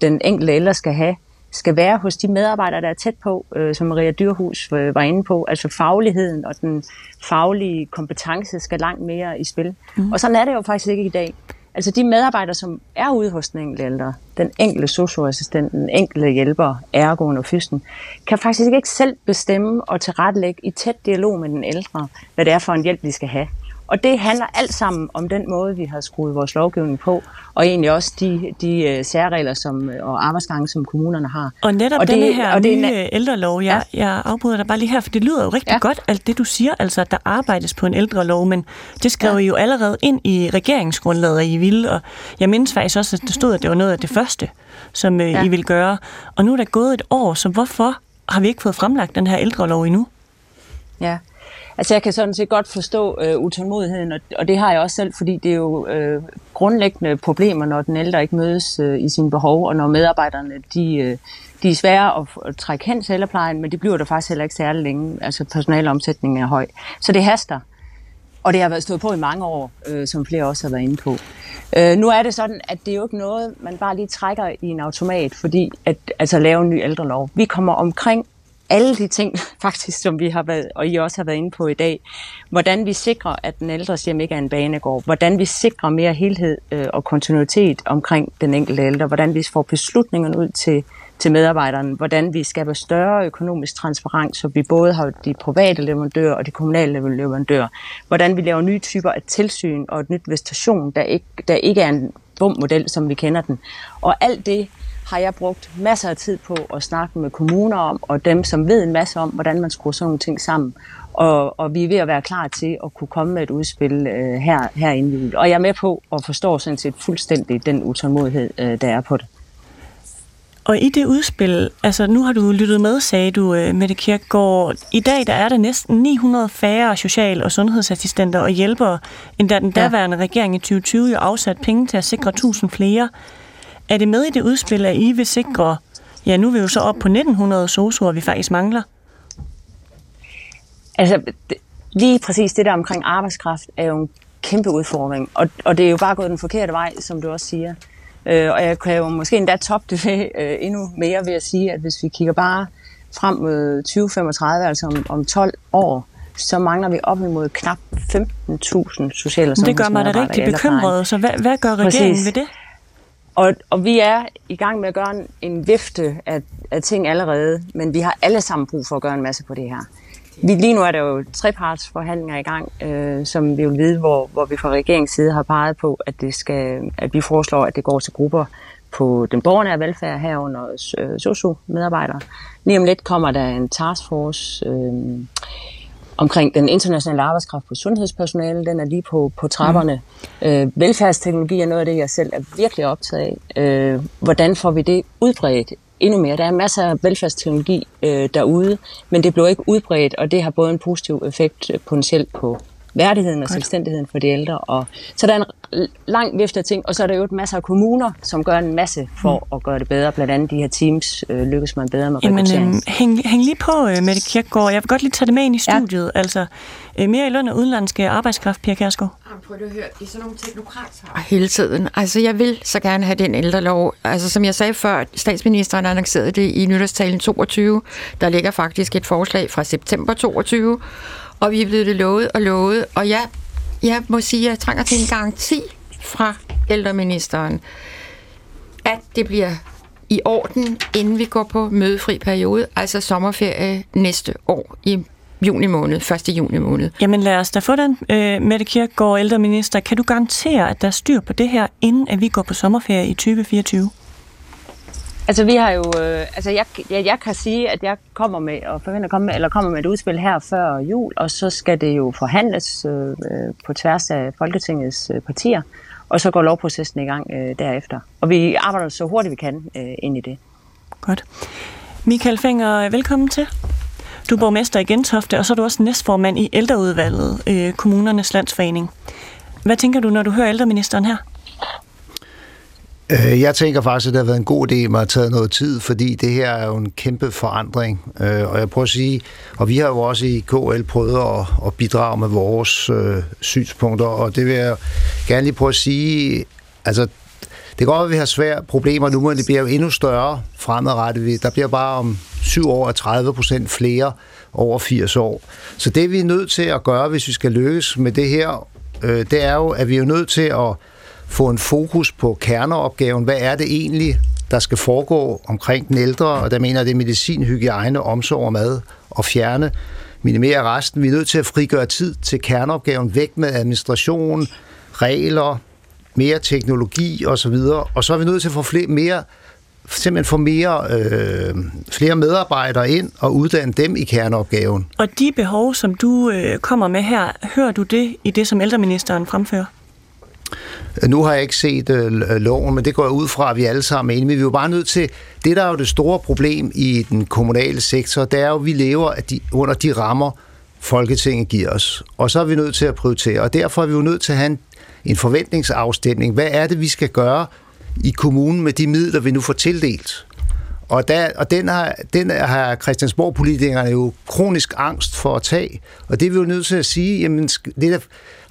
den enkelte ældre skal have, skal være hos de medarbejdere, der er tæt på, øh, som Maria Dyrhus øh, var inde på. Altså fagligheden og den faglige kompetence skal langt mere i spil. Mm. Og sådan er det jo faktisk ikke i dag. Altså de medarbejdere, som er ude hos den enkelte ældre, den enkelte socioassistent, den enkelte hjælper, ergoen og fysten, kan faktisk ikke selv bestemme og tilrettelægge i tæt dialog med den ældre, hvad det er for en hjælp, de skal have. Og det handler alt sammen om den måde, vi har skruet vores lovgivning på, og egentlig også de, de uh, særregler som, og arbejdsgange, som kommunerne har. Og netop og denne her og nye det, ældrelov, jeg, ja. jeg afbryder dig bare lige her, for det lyder jo rigtig ja. godt, alt det du siger, altså at der arbejdes på en ældrelov, men det skrev ja. I jo allerede ind i regeringsgrundlaget, at I ville, og jeg mindes faktisk også, at det stod, at det var noget af det første, som uh, ja. I ville gøre. Og nu er der gået et år, så hvorfor har vi ikke fået fremlagt den her ældrelov endnu? Ja, Altså jeg kan sådan set godt forstå øh, utålmodigheden, og, og det har jeg også selv, fordi det er jo øh, grundlæggende problemer, når den ældre ikke mødes øh, i sine behov, og når medarbejderne de, øh, de er svære at, at trække hen til ældreplejen, men det bliver der faktisk heller ikke særlig længe. Altså personalomsætningen er høj. Så det haster. Og det har været stået på i mange år, øh, som flere også har været inde på. Øh, nu er det sådan, at det er jo ikke noget, man bare lige trækker i en automat, fordi at altså lave en ny ældrelov. Vi kommer omkring alle de ting, faktisk, som vi har været, og I også har været inde på i dag. Hvordan vi sikrer, at den ældre hjem ikke er en banegård. Hvordan vi sikrer mere helhed øh, og kontinuitet omkring den enkelte ældre. Hvordan vi får beslutningerne ud til, til medarbejderne. Hvordan vi skaber større økonomisk transparens, så vi både har de private leverandører og de kommunale leverandører. Hvordan vi laver nye typer af tilsyn og et nyt visitation, der ikke, der ikke er en bum-model, som vi kender den. Og alt det har jeg brugt masser af tid på at snakke med kommuner om, og dem, som ved en masse om, hvordan man skruer sådan nogle ting sammen. Og, og vi er ved at være klar til at kunne komme med et udspil øh, her, her inden Og jeg er med på at forstå sådan set fuldstændig den utålmodighed, øh, der er på det. Og i det udspil, altså nu har du lyttet med, sagde du, øh, Mette Kirkegaard. I dag der er der næsten 900 færre social- og sundhedsassistenter og hjælpere, end da den daværende ja. regering i 2020 jo afsat penge til at sikre 1000 flere. Er det med i det udspil, at I vil sikre, ja nu er vi jo så op på 1900 sosuer, vi faktisk mangler? Altså, lige præcis det der omkring arbejdskraft er jo en kæmpe udfordring, og, og det er jo bare gået den forkerte vej, som du også siger. Øh, og jeg kan jo måske endda toppe det ved, øh, endnu mere ved at sige, at hvis vi kigger bare frem mod 2035, altså om, om 12 år, så mangler vi op imod knap 15.000 sociale Det gør mig da rigtig bekymret, så hvad, hvad gør regeringen Præcis. ved det? Og, og vi er i gang med at gøre en, en vifte af, af ting allerede, men vi har alle sammen brug for at gøre en masse på det her. Vi, lige nu er der jo trepartsforhandlinger i gang, øh, som vi vil vide, hvor, hvor vi fra regeringens side har peget på, at, det skal, at vi foreslår, at det går til grupper på den borgernære velfærd herunder øh, socio-medarbejdere. Lige om lidt kommer der en taskforce øh, omkring den internationale arbejdskraft på sundhedspersonale. Den er lige på, på trapperne. Mm. Øh, velfærdsteknologi er noget af det, jeg selv er virkelig optaget af. Øh, hvordan får vi det udbredt endnu mere. Der er masser af velfærdsteknologi øh, derude, men det bliver ikke udbredt, og det har både en positiv effekt øh, potentielt på værdigheden og selvstændigheden for de ældre. Og, så der er en lang vifte af ting, og så er der jo et masser af kommuner, som gør en masse for mm. at gøre det bedre. Blandt andet de her teams øh, lykkes man bedre med Jamen. Øh, hæng, hæng lige på, øh, Mette Kirkegaard. Jeg vil godt lige tage det med ind i studiet. Ja. Altså, øh, mere i løn af udenlandske arbejdskraft, Pia Kærsgaard. Prøv at høre, det er sådan nogle teknokrater. Hele tiden. Altså, jeg vil så gerne have den ældrelov. Altså, som jeg sagde før, statsministeren annoncerede det i nytårstalen 22. Der ligger faktisk et forslag fra september 22, og vi er blevet det lovet og lovet. Og jeg, jeg må sige, at jeg trænger til en garanti fra ældreministeren, at det bliver i orden, inden vi går på mødefri periode, altså sommerferie næste år i juni måned, 1. juni måned. Jamen lad os da få den, øh, Mette Kirkegaard, ældreminister. Kan du garantere, at der er styr på det her, inden at vi går på sommerferie i 2024? Altså vi har jo, øh, altså jeg, jeg, jeg kan sige, at jeg kommer med og forventer at komme med, eller kommer med et udspil her før jul, og så skal det jo forhandles øh, øh, på tværs af Folketingets øh, partier, og så går lovprocessen i gang øh, derefter. Og vi arbejder så hurtigt vi kan øh, ind i det. Godt. Michael Fenger, velkommen til. Du er borgmester i Gentofte, og så er du også næstformand i ældreudvalget, øh, kommunernes landsforening. Hvad tænker du, når du hører ældreministeren her? Øh, jeg tænker faktisk, at det har været en god idé at at have taget noget tid, fordi det her er jo en kæmpe forandring. Øh, og jeg prøver at sige, og vi har jo også i KL prøvet at, at bidrage med vores øh, synspunkter, og det vil jeg gerne lige prøve at sige, altså det går, at vi har svære problemer nu, men det bliver jo endnu større fremadrettet. Der bliver bare om syv år 30 procent flere over 80 år. Så det vi er nødt til at gøre, hvis vi skal lykkes med det her, øh, det er jo, at vi er nødt til at få en fokus på kerneopgaven. Hvad er det egentlig, der skal foregå omkring den ældre? Og der mener jeg, det er medicin, hygiejne, omsorg og mad og fjerne, minimere resten. Vi er nødt til at frigøre tid til kerneopgaven, væk med administration, regler, mere teknologi osv. Og så er vi nødt til at få flere, mere simpelthen få mere, øh, flere medarbejdere ind og uddanne dem i kerneopgaven. Og de behov, som du øh, kommer med her, hører du det i det, som ældreministeren fremfører? Nu har jeg ikke set øh, øh, loven, men det går jeg ud fra, at vi alle sammen er enige. Men vi er jo bare nødt til... Det, der er jo det store problem i den kommunale sektor, det er jo, at vi lever at de, under de rammer, Folketinget giver os. Og så er vi nødt til at prioritere. Og derfor er vi jo nødt til at have en, en forventningsafstemning. Hvad er det, vi skal gøre i kommunen med de midler, vi nu får tildelt? Og, der, og den, har, den har Christiansborg-politikerne jo kronisk angst for at tage. Og det er vi jo nødt til at sige, jamen, det der,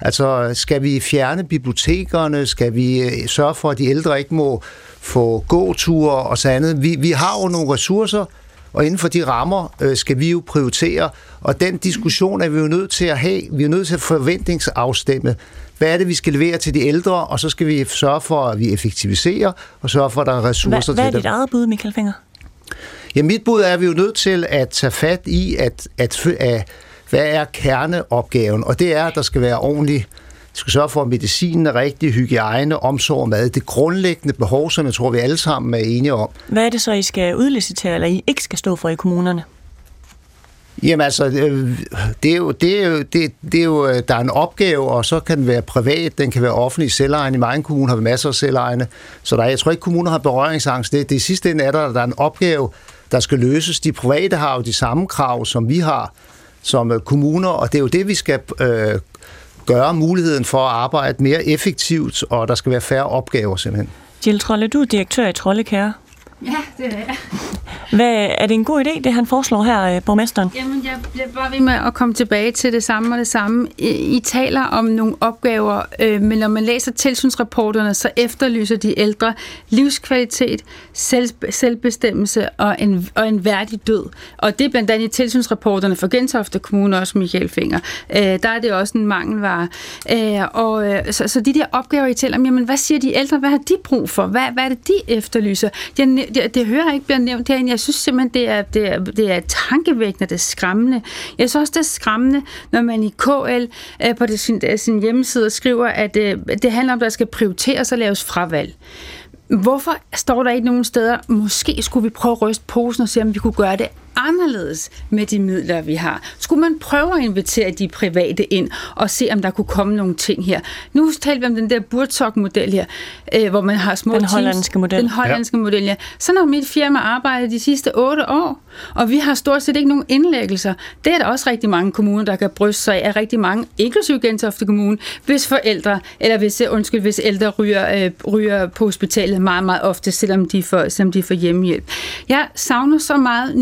altså, skal vi fjerne bibliotekerne? Skal vi øh, sørge for, at de ældre ikke må få gåture og så andet? Vi, vi har jo nogle ressourcer, og inden for de rammer øh, skal vi jo prioritere, og den diskussion er vi jo nødt til at have. Vi er nødt til at forventningsafstemme. Hvad er det, vi skal levere til de ældre, og så skal vi sørge for, at vi effektiviserer, og sørge for, at der er ressourcer hvad, til det. Hvad er dit eget bud, Michael Finger? Ja, mit bud er, at vi er jo nødt til at tage fat i, at, at, at hvad er kerneopgaven? Og det er, at der skal være ordentlig vi skal sørge for, at medicinen er rigtig, hygiejne, omsorg og mad. Det grundlæggende behov, som jeg tror, vi alle sammen er enige om. Hvad er det så, I skal udlicitere, eller I ikke skal stå for i kommunerne? Jamen altså, det er jo, det er jo, det, det er jo, der er en opgave, og så kan den være privat, den kan være offentlig selvejende. I mange kommuner har vi masser af selvejende, så der, jeg tror ikke, kommuner har berøringsangst. Det, det sidste ende er der, der er en opgave, der skal løses. De private har jo de samme krav, som vi har som øh, kommuner, og det er jo det, vi skal øh, gøre muligheden for at arbejde mere effektivt, og der skal være færre opgaver simpelthen. Jill Trolle, du er direktør i Trollekær. Ja, det er jeg. Hvad, er det en god idé, det han foreslår her, øh, borgmesteren? Jamen, jeg bliver bare ved med at komme tilbage til det samme og det samme. I, I taler om nogle opgaver, øh, men når man læser tilsynsrapporterne, så efterlyser de ældre livskvalitet, selv, selvbestemmelse og en, og en værdig død. Og det er blandt andet i tilsynsrapporterne for Gentofte Kommune, også Michael Finger. Øh, der er det også en mangelvare. Øh, og, øh, så, så de der opgaver, I taler om, jamen, hvad siger de ældre? Hvad har de brug for? Hvad, hvad er det, de efterlyser? Det, det, det hører jeg ikke bliver nævnt herinde. Jeg jeg synes simpelthen, det er, det er, det er tankevækkende, det er skræmmende. Jeg synes også, det er skræmmende, når man i KL øh, på det, sin, sin hjemmeside skriver, at øh, det handler om, at der skal prioriteres og laves fravalg. Hvorfor står der ikke nogen steder, måske skulle vi prøve at ryste posen og se, om vi kunne gøre det anderledes med de midler, vi har? Skulle man prøve at invitere de private ind og se, om der kunne komme nogle ting her? Nu taler vi om den der Burtok-model her, øh, hvor man har små Den teams. hollandske model. Den hollandske ja. model, ja. Sådan har mit firma arbejdet de sidste otte år, og vi har stort set ikke nogen indlæggelser. Det er der også rigtig mange kommuner, der kan bryste sig af, rigtig mange, inklusive Gentofte Kommune, hvis forældre, eller hvis, undskyld, hvis ældre ryger, øh, ryger på hospitalet meget, meget ofte, selvom de får, selvom de får hjemmehjælp. Jeg savner så meget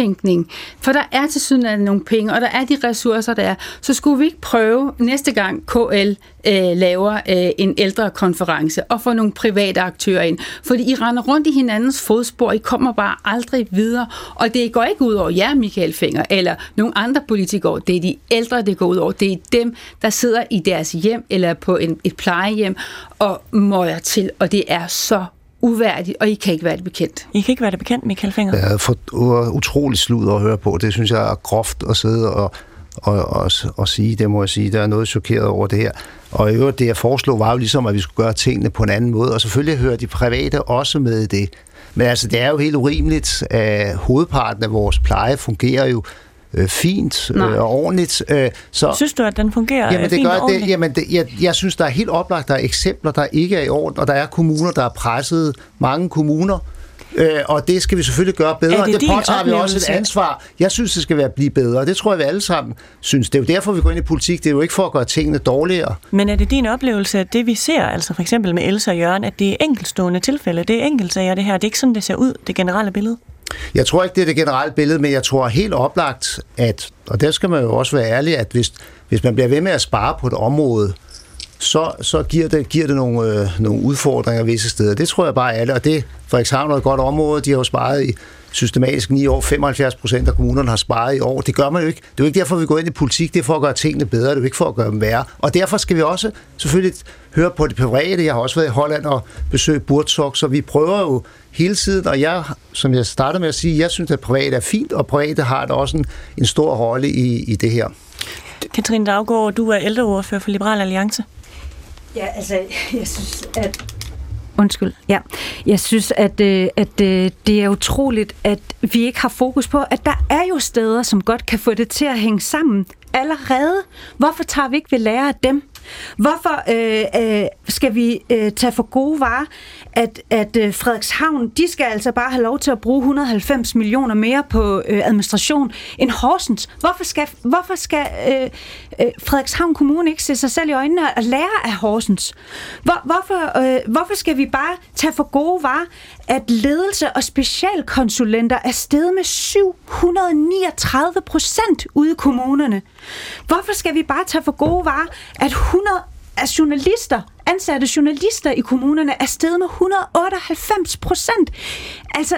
nytænkning, for der er til syden nogle penge, og der er de ressourcer, der er. Så skulle vi ikke prøve næste gang KL øh, laver øh, en ældrekonference og får nogle private aktører ind. Fordi I render rundt i hinandens fodspor, I kommer bare aldrig videre. Og det går ikke ud over jer, Michael Finger, eller nogle andre politikere. Det er de ældre, det går ud over. Det er dem, der sidder i deres hjem eller på en, et plejehjem og møjer til. Og det er så uværdigt, og I kan ikke være det bekendt. I kan ikke være det bekendt, Michael Finger? Det er for utrolig slud at høre på. Det synes jeg er groft at sidde og, og, og, og sige. Det må jeg sige. Der er noget chokeret over det her. Og i øvrigt, det jeg foreslog, var jo ligesom, at vi skulle gøre tingene på en anden måde. Og selvfølgelig hører de private også med i det. Men altså, det er jo helt urimeligt, at hovedparten af vores pleje fungerer jo øh, fint øh, og ordentligt. Øh, så, Synes du, at den fungerer jamen, det fint gør, og ordentligt? det, jamen, det, jeg, jeg synes, der er helt oplagt, der er eksempler, der ikke er i orden, og der er kommuner, der er presset. Mange kommuner Øh, og det skal vi selvfølgelig gøre bedre. Er det det påtager vi også et ansvar. Jeg synes, det skal være blive bedre. Det tror jeg, vi alle sammen synes. Det er jo derfor, vi går ind i politik. Det er jo ikke for at gøre tingene dårligere. Men er det din oplevelse, at det vi ser, altså for eksempel med Elsa og Jørgen, at det er enkeltstående tilfælde, det er enkeltsager det her, det er ikke sådan, det ser ud, det generelle billede? Jeg tror ikke, det er det generelle billede, men jeg tror helt oplagt, at, og der skal man jo også være ærlig, at hvis, hvis man bliver ved med at spare på et område, så, så giver det, giver det nogle, øh, nogle udfordringer visse steder. Det tror jeg bare alle, og det Frederikshavn er et godt område, de har jo sparet i systematisk 9 år, 75 procent af kommunerne har sparet i år. Det gør man jo ikke. Det er jo ikke derfor, vi går ind i politik, det er for at gøre tingene bedre, det er jo ikke for at gøre dem værre. Og derfor skal vi også selvfølgelig høre på det private. Jeg har også været i Holland og besøgt Burtsok, så vi prøver jo hele tiden, og jeg, som jeg startede med at sige, jeg synes, at private er fint, og private har da også en, en stor rolle i, i det her. Katrine Daggaard, du er ældreordfører for Liberal Alliance. Ja, altså, jeg synes, at Undskyld. Ja, jeg synes, at, øh, at øh, det er utroligt, at vi ikke har fokus på, at der er jo steder, som godt kan få det til at hænge sammen allerede. Hvorfor tager vi ikke ved lære af dem? Hvorfor øh, øh, skal vi øh, tage for gode varer, at, at øh, Frederikshavn, de skal altså bare have lov til at bruge 190 millioner mere på øh, administration end Horsens? Hvorfor skal, hvorfor skal øh, øh, Frederikshavn Kommune ikke se sig selv i øjnene og lære af Horsens? Hvor, hvorfor, øh, hvorfor skal vi bare tage for gode varer, at ledelse og specialkonsulenter er steget med 739 procent ude i kommunerne? Hvorfor skal vi bare tage for gode varer, at 100 af journalister, ansatte journalister i kommunerne er steget med 198 procent? Altså,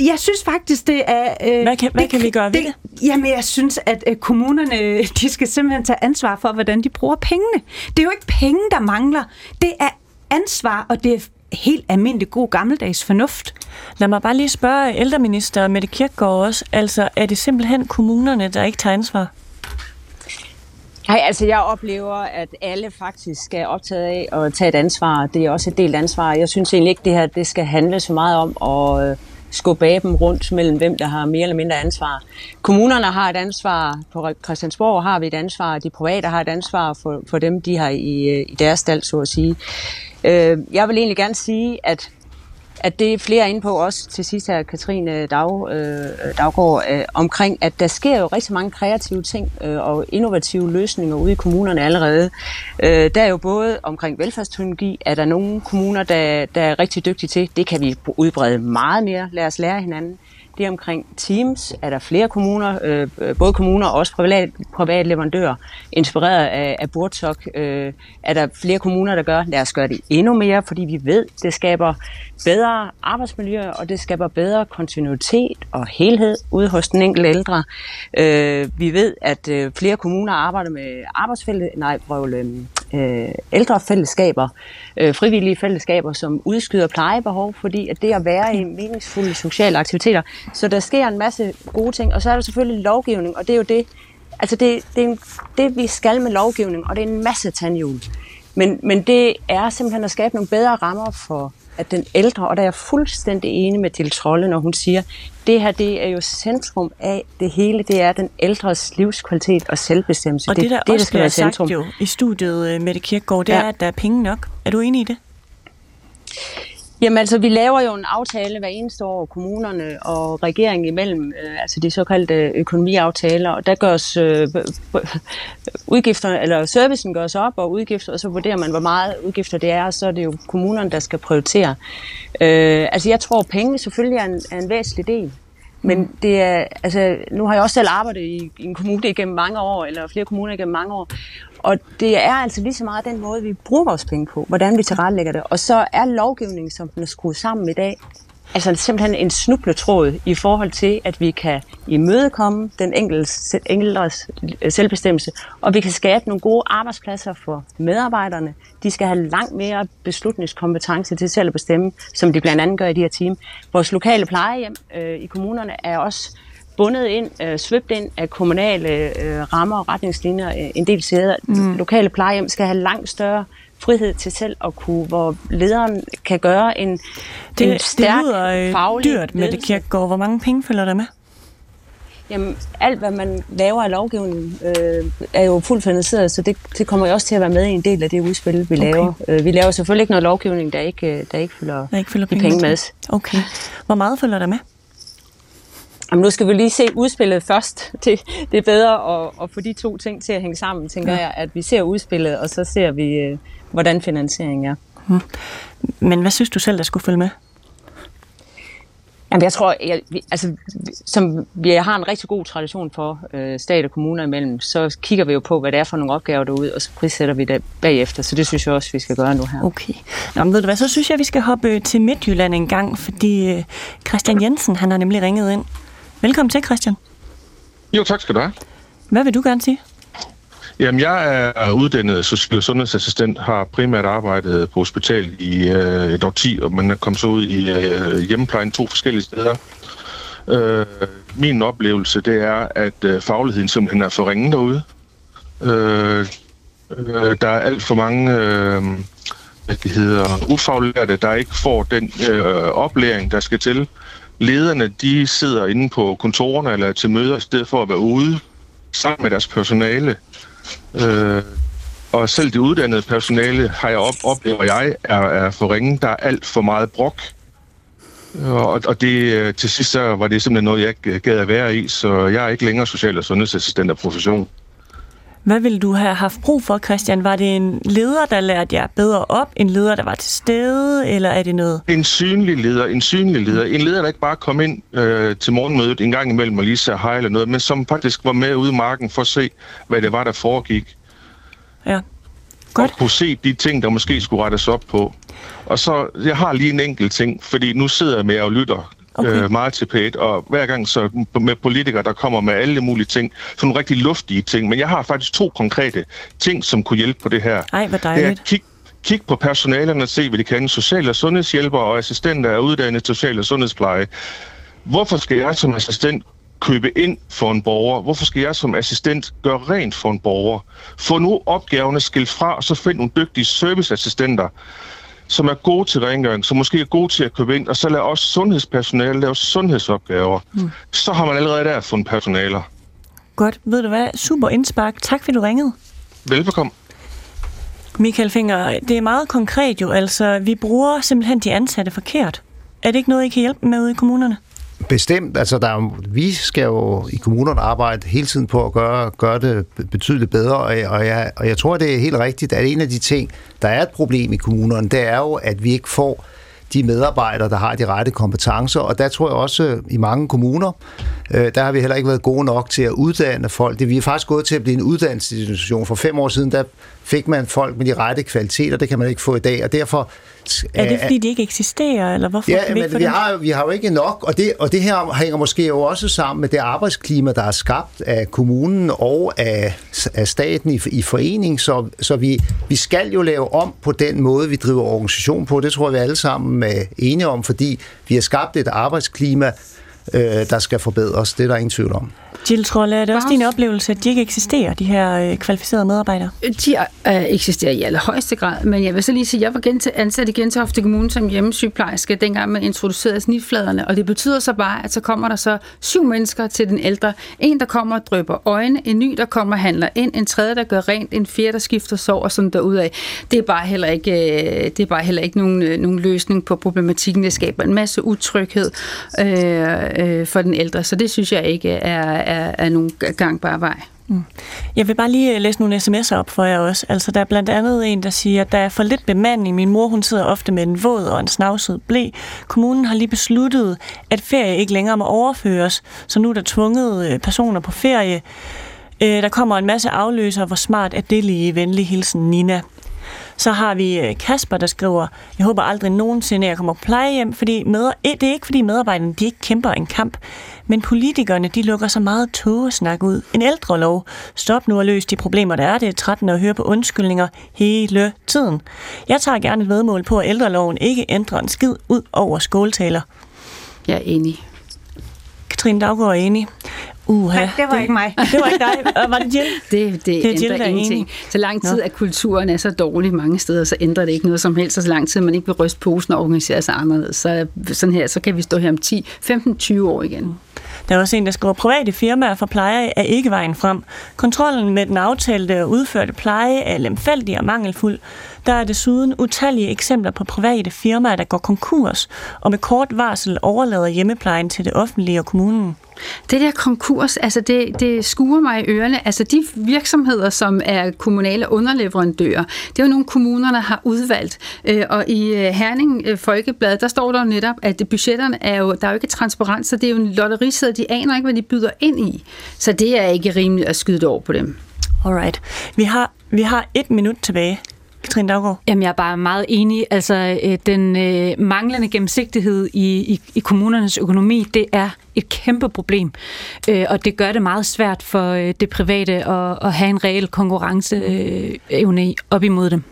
jeg synes faktisk, det er... Øh, hvad kan, hvad det, kan vi gøre ved det? det? Jamen, jeg synes, at øh, kommunerne, de skal simpelthen tage ansvar for, hvordan de bruger pengene. Det er jo ikke penge, der mangler. Det er ansvar, og det er helt almindelig god gammeldags fornuft. Lad mig bare lige spørge ældreminister Mette Kirkegaard også. Altså, er det simpelthen kommunerne, der ikke tager ansvar? Nej, altså jeg oplever, at alle faktisk er optaget af at tage et ansvar. Det er også et delt ansvar. Jeg synes egentlig ikke, det her det skal handle så meget om at øh, skubbe af dem rundt mellem hvem, der har mere eller mindre ansvar. Kommunerne har et ansvar, på Christiansborg har vi et ansvar, de private har et ansvar for, for dem, de har i, øh, i deres stald, så at sige. Øh, jeg vil egentlig gerne sige, at at det er flere inde på også til sidst her, Katrine Dag, øh, Daggaard, øh, omkring, at der sker jo rigtig mange kreative ting øh, og innovative løsninger ude i kommunerne allerede. Øh, der er jo både omkring velfærdsteknologi, er der nogle kommuner, der, der er rigtig dygtige til. Det kan vi udbrede meget mere. Lad os lære hinanden. Det omkring Teams, er der flere kommuner, øh, både kommuner og også private, private leverandører, inspireret af, af Burtok, øh, er der flere kommuner, der gør. Lad os gøre det endnu mere, fordi vi ved, det skaber bedre arbejdsmiljø, og det skaber bedre kontinuitet og helhed ude hos den enkelte ældre. Øh, vi ved, at øh, flere kommuner arbejder med arbejdsfælde, nej, prøv, øh, Øh, ældrefællesskaber, øh, frivillige fællesskaber, som udskyder plejebehov, fordi at det at være i meningsfulde sociale aktiviteter. Så der sker en masse gode ting, og så er der selvfølgelig lovgivning, og det er jo det, altså det, det, er en, det vi skal med lovgivning, og det er en masse tandhjul. Men, men det er simpelthen at skabe nogle bedre rammer for at den ældre, og der er jeg fuldstændig enig med Til Trolle, når hun siger, det her det er jo centrum af det hele, det er den ældres livskvalitet og selvbestemmelse. Og det, det der det, også det, der skal være centrum. jo i studiet, øh, Mette Kirkegaard, det ja. er, at der er penge nok. Er du enig i det? Jamen altså, vi laver jo en aftale hver eneste år, kommunerne og regeringen imellem, øh, altså de såkaldte økonomiaftaler, og der gørs øh, udgifter, eller servicen gørs op, og udgifter, og så vurderer man, hvor meget udgifter det er, og så er det jo kommunerne, der skal prioritere. Øh, altså jeg tror, penge selvfølgelig er en, er en væsentlig del, men det er, altså, nu har jeg også selv arbejdet i, i en kommune igennem mange år, eller flere kommuner igennem mange år, og det er altså lige så meget den måde, vi bruger vores penge på, hvordan vi tilrettelægger det. Og så er lovgivningen, som den er skruet sammen i dag, altså simpelthen en snubletråd i forhold til, at vi kan imødekomme den enkeltes selvbestemmelse, og vi kan skabe nogle gode arbejdspladser for medarbejderne. De skal have langt mere beslutningskompetence til selv at bestemme, som de blandt andet gør i de her team. Vores lokale plejehjem øh, i kommunerne er også bundet ind, øh, svøbt ind af kommunale øh, rammer og retningslinjer øh, en del steder. Mm. Lokale plejehjem skal have langt større frihed til selv at kunne, hvor lederen kan gøre en, det, en stærk det lyder, øh, faglig dyrt med det kirkegård. Hvor mange penge følger der med? Jamen, alt hvad man laver af lovgivning øh, er jo fuldt finansieret, så det, det kommer jo også til at være med i en del af det udspil, vi okay. laver. Øh, vi laver selvfølgelig ikke noget lovgivning, der ikke, der ikke følger, der ikke følger penge, penge med. Okay. Hvor meget følger der med? Jamen, nu skal vi lige se udspillet først. Det, det er bedre at, at få de to ting til at hænge sammen, tænker ja. jeg, at vi ser udspillet, og så ser vi, øh, hvordan finansieringen er. Hmm. Men hvad synes du selv, der skulle følge med? Jamen, jeg tror, jeg, altså, som vi har en rigtig god tradition for øh, stat og kommuner imellem, så kigger vi jo på, hvad det er for nogle opgaver derude, og så prissætter vi det bagefter. Så det synes jeg også, vi skal gøre nu her. Okay. Nå, men ved du hvad, så synes jeg, vi skal hoppe til Midtjylland en gang, fordi øh, Christian Jensen, han har nemlig ringet ind Velkommen til, Christian. Jo, tak skal du have. Hvad vil du gerne sige? Jamen, jeg er uddannet social- og sundhedsassistent, har primært arbejdet på hospital i øh, et 10, og man er kommet så ud i øh, hjemmeplejen to forskellige steder. Øh, min oplevelse, det er, at øh, fagligheden simpelthen er for ringe derude. Øh, øh, der er alt for mange øh, hvad det hedder, ufaglærte, der ikke får den øh, oplæring, der skal til lederne de sidder inde på kontorerne eller til møder i stedet for at være ude sammen med deres personale. Øh, Øh, og selv det uddannede personale har jeg op, oplever jeg er, er for ringe. Der er alt for meget brok. Øh, og, og det, øh, til sidst så var det simpelthen noget, jeg gad at være i, så jeg er ikke længere social- og sundhedsassistent af profession. Hvad ville du have haft brug for, Christian? Var det en leder, der lærte jer bedre op? En leder, der var til stede? Eller er det noget? En synlig leder. En synlig leder. En leder, der ikke bare kom ind øh, til morgenmødet en gang imellem og lige sagde hej eller noget, men som faktisk var med ude i marken for at se, hvad det var, der foregik. Ja. Godt. Og kunne se de ting, der måske skulle rettes op på. Og så, jeg har lige en enkelt ting, fordi nu sidder jeg med og lytter okay. øh, meget til p og hver gang så med politikere, der kommer med alle mulige ting, sådan nogle rigtig luftige ting, men jeg har faktisk to konkrete ting, som kunne hjælpe på det her. Ej, hvor dejligt. Det er kig, kig på personalerne og se, hvad de kan. Social- og sundhedshjælpere og assistenter er uddannet social- og sundhedspleje. Hvorfor skal jeg som assistent købe ind for en borger? Hvorfor skal jeg som assistent gøre rent for en borger? Få nu opgaverne skilt fra, og så find nogle dygtige serviceassistenter, som er gode til rengøring, som måske er gode til at købe ind, og så lader også sundhedspersonale lave sundhedsopgaver. Mm. Så har man allerede der fundet personaler. Godt. Ved du hvad? Super indspark. Tak fordi du ringede. Velbekomme. Michael Finger, det er meget konkret jo. Altså, vi bruger simpelthen de ansatte forkert. Er det ikke noget, I kan hjælpe med ude i kommunerne? Bestemt. Altså, der er, vi skal jo i kommunerne arbejde hele tiden på at gøre, gøre det betydeligt bedre, og, og, jeg, og jeg tror, det er helt rigtigt, at en af de ting, der er et problem i kommunerne, det er jo, at vi ikke får de medarbejdere, der har de rette kompetencer, og der tror jeg også øh, i mange kommuner, øh, der har vi heller ikke været gode nok til at uddanne folk. Det, vi er faktisk gået til at blive en uddannelsesinstitution. For fem år siden, der fik man folk med de rette kvaliteter, det kan man ikke få i dag, og derfor er det, fordi de ikke eksisterer, eller hvorfor ja, vi men vi har, vi har jo ikke nok, og det, og det her hænger måske jo også sammen med det arbejdsklima, der er skabt af kommunen og af, af staten i, i forening, så, så vi, vi skal jo lave om på den måde, vi driver organisation på. Det tror jeg, vi alle sammen er enige om, fordi vi har skabt et arbejdsklima, øh, der skal forbedres. Det er der ingen tvivl om. Jill Trolle, er det også din oplevelse, at de ikke eksisterer, de her øh, kvalificerede medarbejdere? De øh, eksisterer i allerhøjeste grad, men jeg vil så lige sige, at jeg var gen ansat i Gentofte Kommune som hjemmesygeplejerske, dengang man introducerede snitfladerne, og det betyder så bare, at så kommer der så syv mennesker til den ældre. En, der kommer og drøber øjne, en ny, der kommer og handler ind, en tredje, der gør rent, en fjerde, der skifter sov og sådan derudad. Det er bare heller ikke, øh, det er bare heller ikke nogen, øh, nogen løsning på problematikken. Det skaber en masse utryghed øh, øh, for den ældre, så det synes jeg ikke er, er, er nogen gangbar vej. Mm. Jeg vil bare lige læse nogle sms'er op for jer også. Altså, der er blandt andet en, der siger, at der er for lidt bemanding. Min mor, hun sidder ofte med en våd og en snavset blæ. Kommunen har lige besluttet, at ferie ikke længere må overføres, så nu er der tvunget øh, personer på ferie. Øh, der kommer en masse afløser. Hvor smart er det lige? Venlig hilsen, Nina. Så har vi Kasper, der skriver, jeg håber aldrig nogensinde, at jeg kommer på plejehjem, fordi med, det er ikke fordi medarbejderne de ikke kæmper en kamp. Men politikerne, de lukker så meget togesnak ud. En ældre lov. Stop nu og løs de problemer, der er. Det er 13 at høre på undskyldninger hele tiden. Jeg tager gerne et vedmål på, at ældreloven ikke ændrer en skid ud over skåltaler. Jeg er enig. Katrine Daggaard er enig. Uha, Nej, det var det, ikke mig. Det var ikke dig. Var det Jill? Det, det, det ændrer Jill, ingenting. Så lang tid, at kulturen er så dårlig mange steder, så ændrer det ikke noget som helst. Så lang tid, man ikke vil ryste posen og organisere sig anderledes. Så, sådan her, så kan vi stå her om 10, 15-20 år igen. Der er også en, der skriver, private firmaer for pleje er ikke vejen frem. Kontrollen med den aftalte og udførte pleje er lemfældig og mangelfuld. Der er desuden utallige eksempler på private firmaer, der går konkurs og med kort varsel overlader hjemmeplejen til det offentlige og kommunen. Det der konkurs, altså det, det skuer mig i ørerne. Altså de virksomheder, som er kommunale underleverandører, det er jo nogle kommuner, der har udvalgt. Øh, og i øh, Herning øh, Folkeblad, der står der jo netop, at budgetterne er jo, der er jo ikke transparent, så det er jo en lotterisæde, de aner ikke, hvad de byder ind i. Så det er ikke rimeligt at skyde det over på dem. Alright. Vi har, vi har et minut tilbage. Katrine Daggaard? Jamen, jeg er bare meget enig. Altså, øh, den øh, manglende gennemsigtighed i, i, i kommunernes økonomi, det er et kæmpe problem. Øh, og det gør det meget svært for øh, det private at, at have en reel konkurrenceevne øh, op imod dem.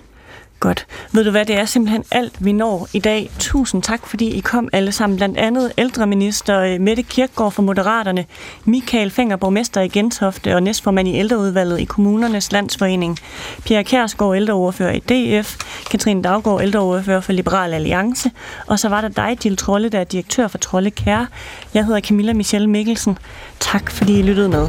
Godt. Ved du hvad, det er simpelthen alt, vi når i dag. Tusind tak, fordi I kom alle sammen. Blandt andet ældreminister øh, Mette Kirkgaard fra Moderaterne, Michael Fenger, borgmester i Gentofte og næstformand i ældreudvalget i Kommunernes Landsforening, Pierre Kærsgaard, ældreordfører i DF, Katrine Daggaard, ældreordfører for Liberal Alliance, og så var der dig, Jill Trolle, der er direktør for Trolle Kære. Jeg hedder Camilla Michelle Mikkelsen. Tak, fordi I lyttede med.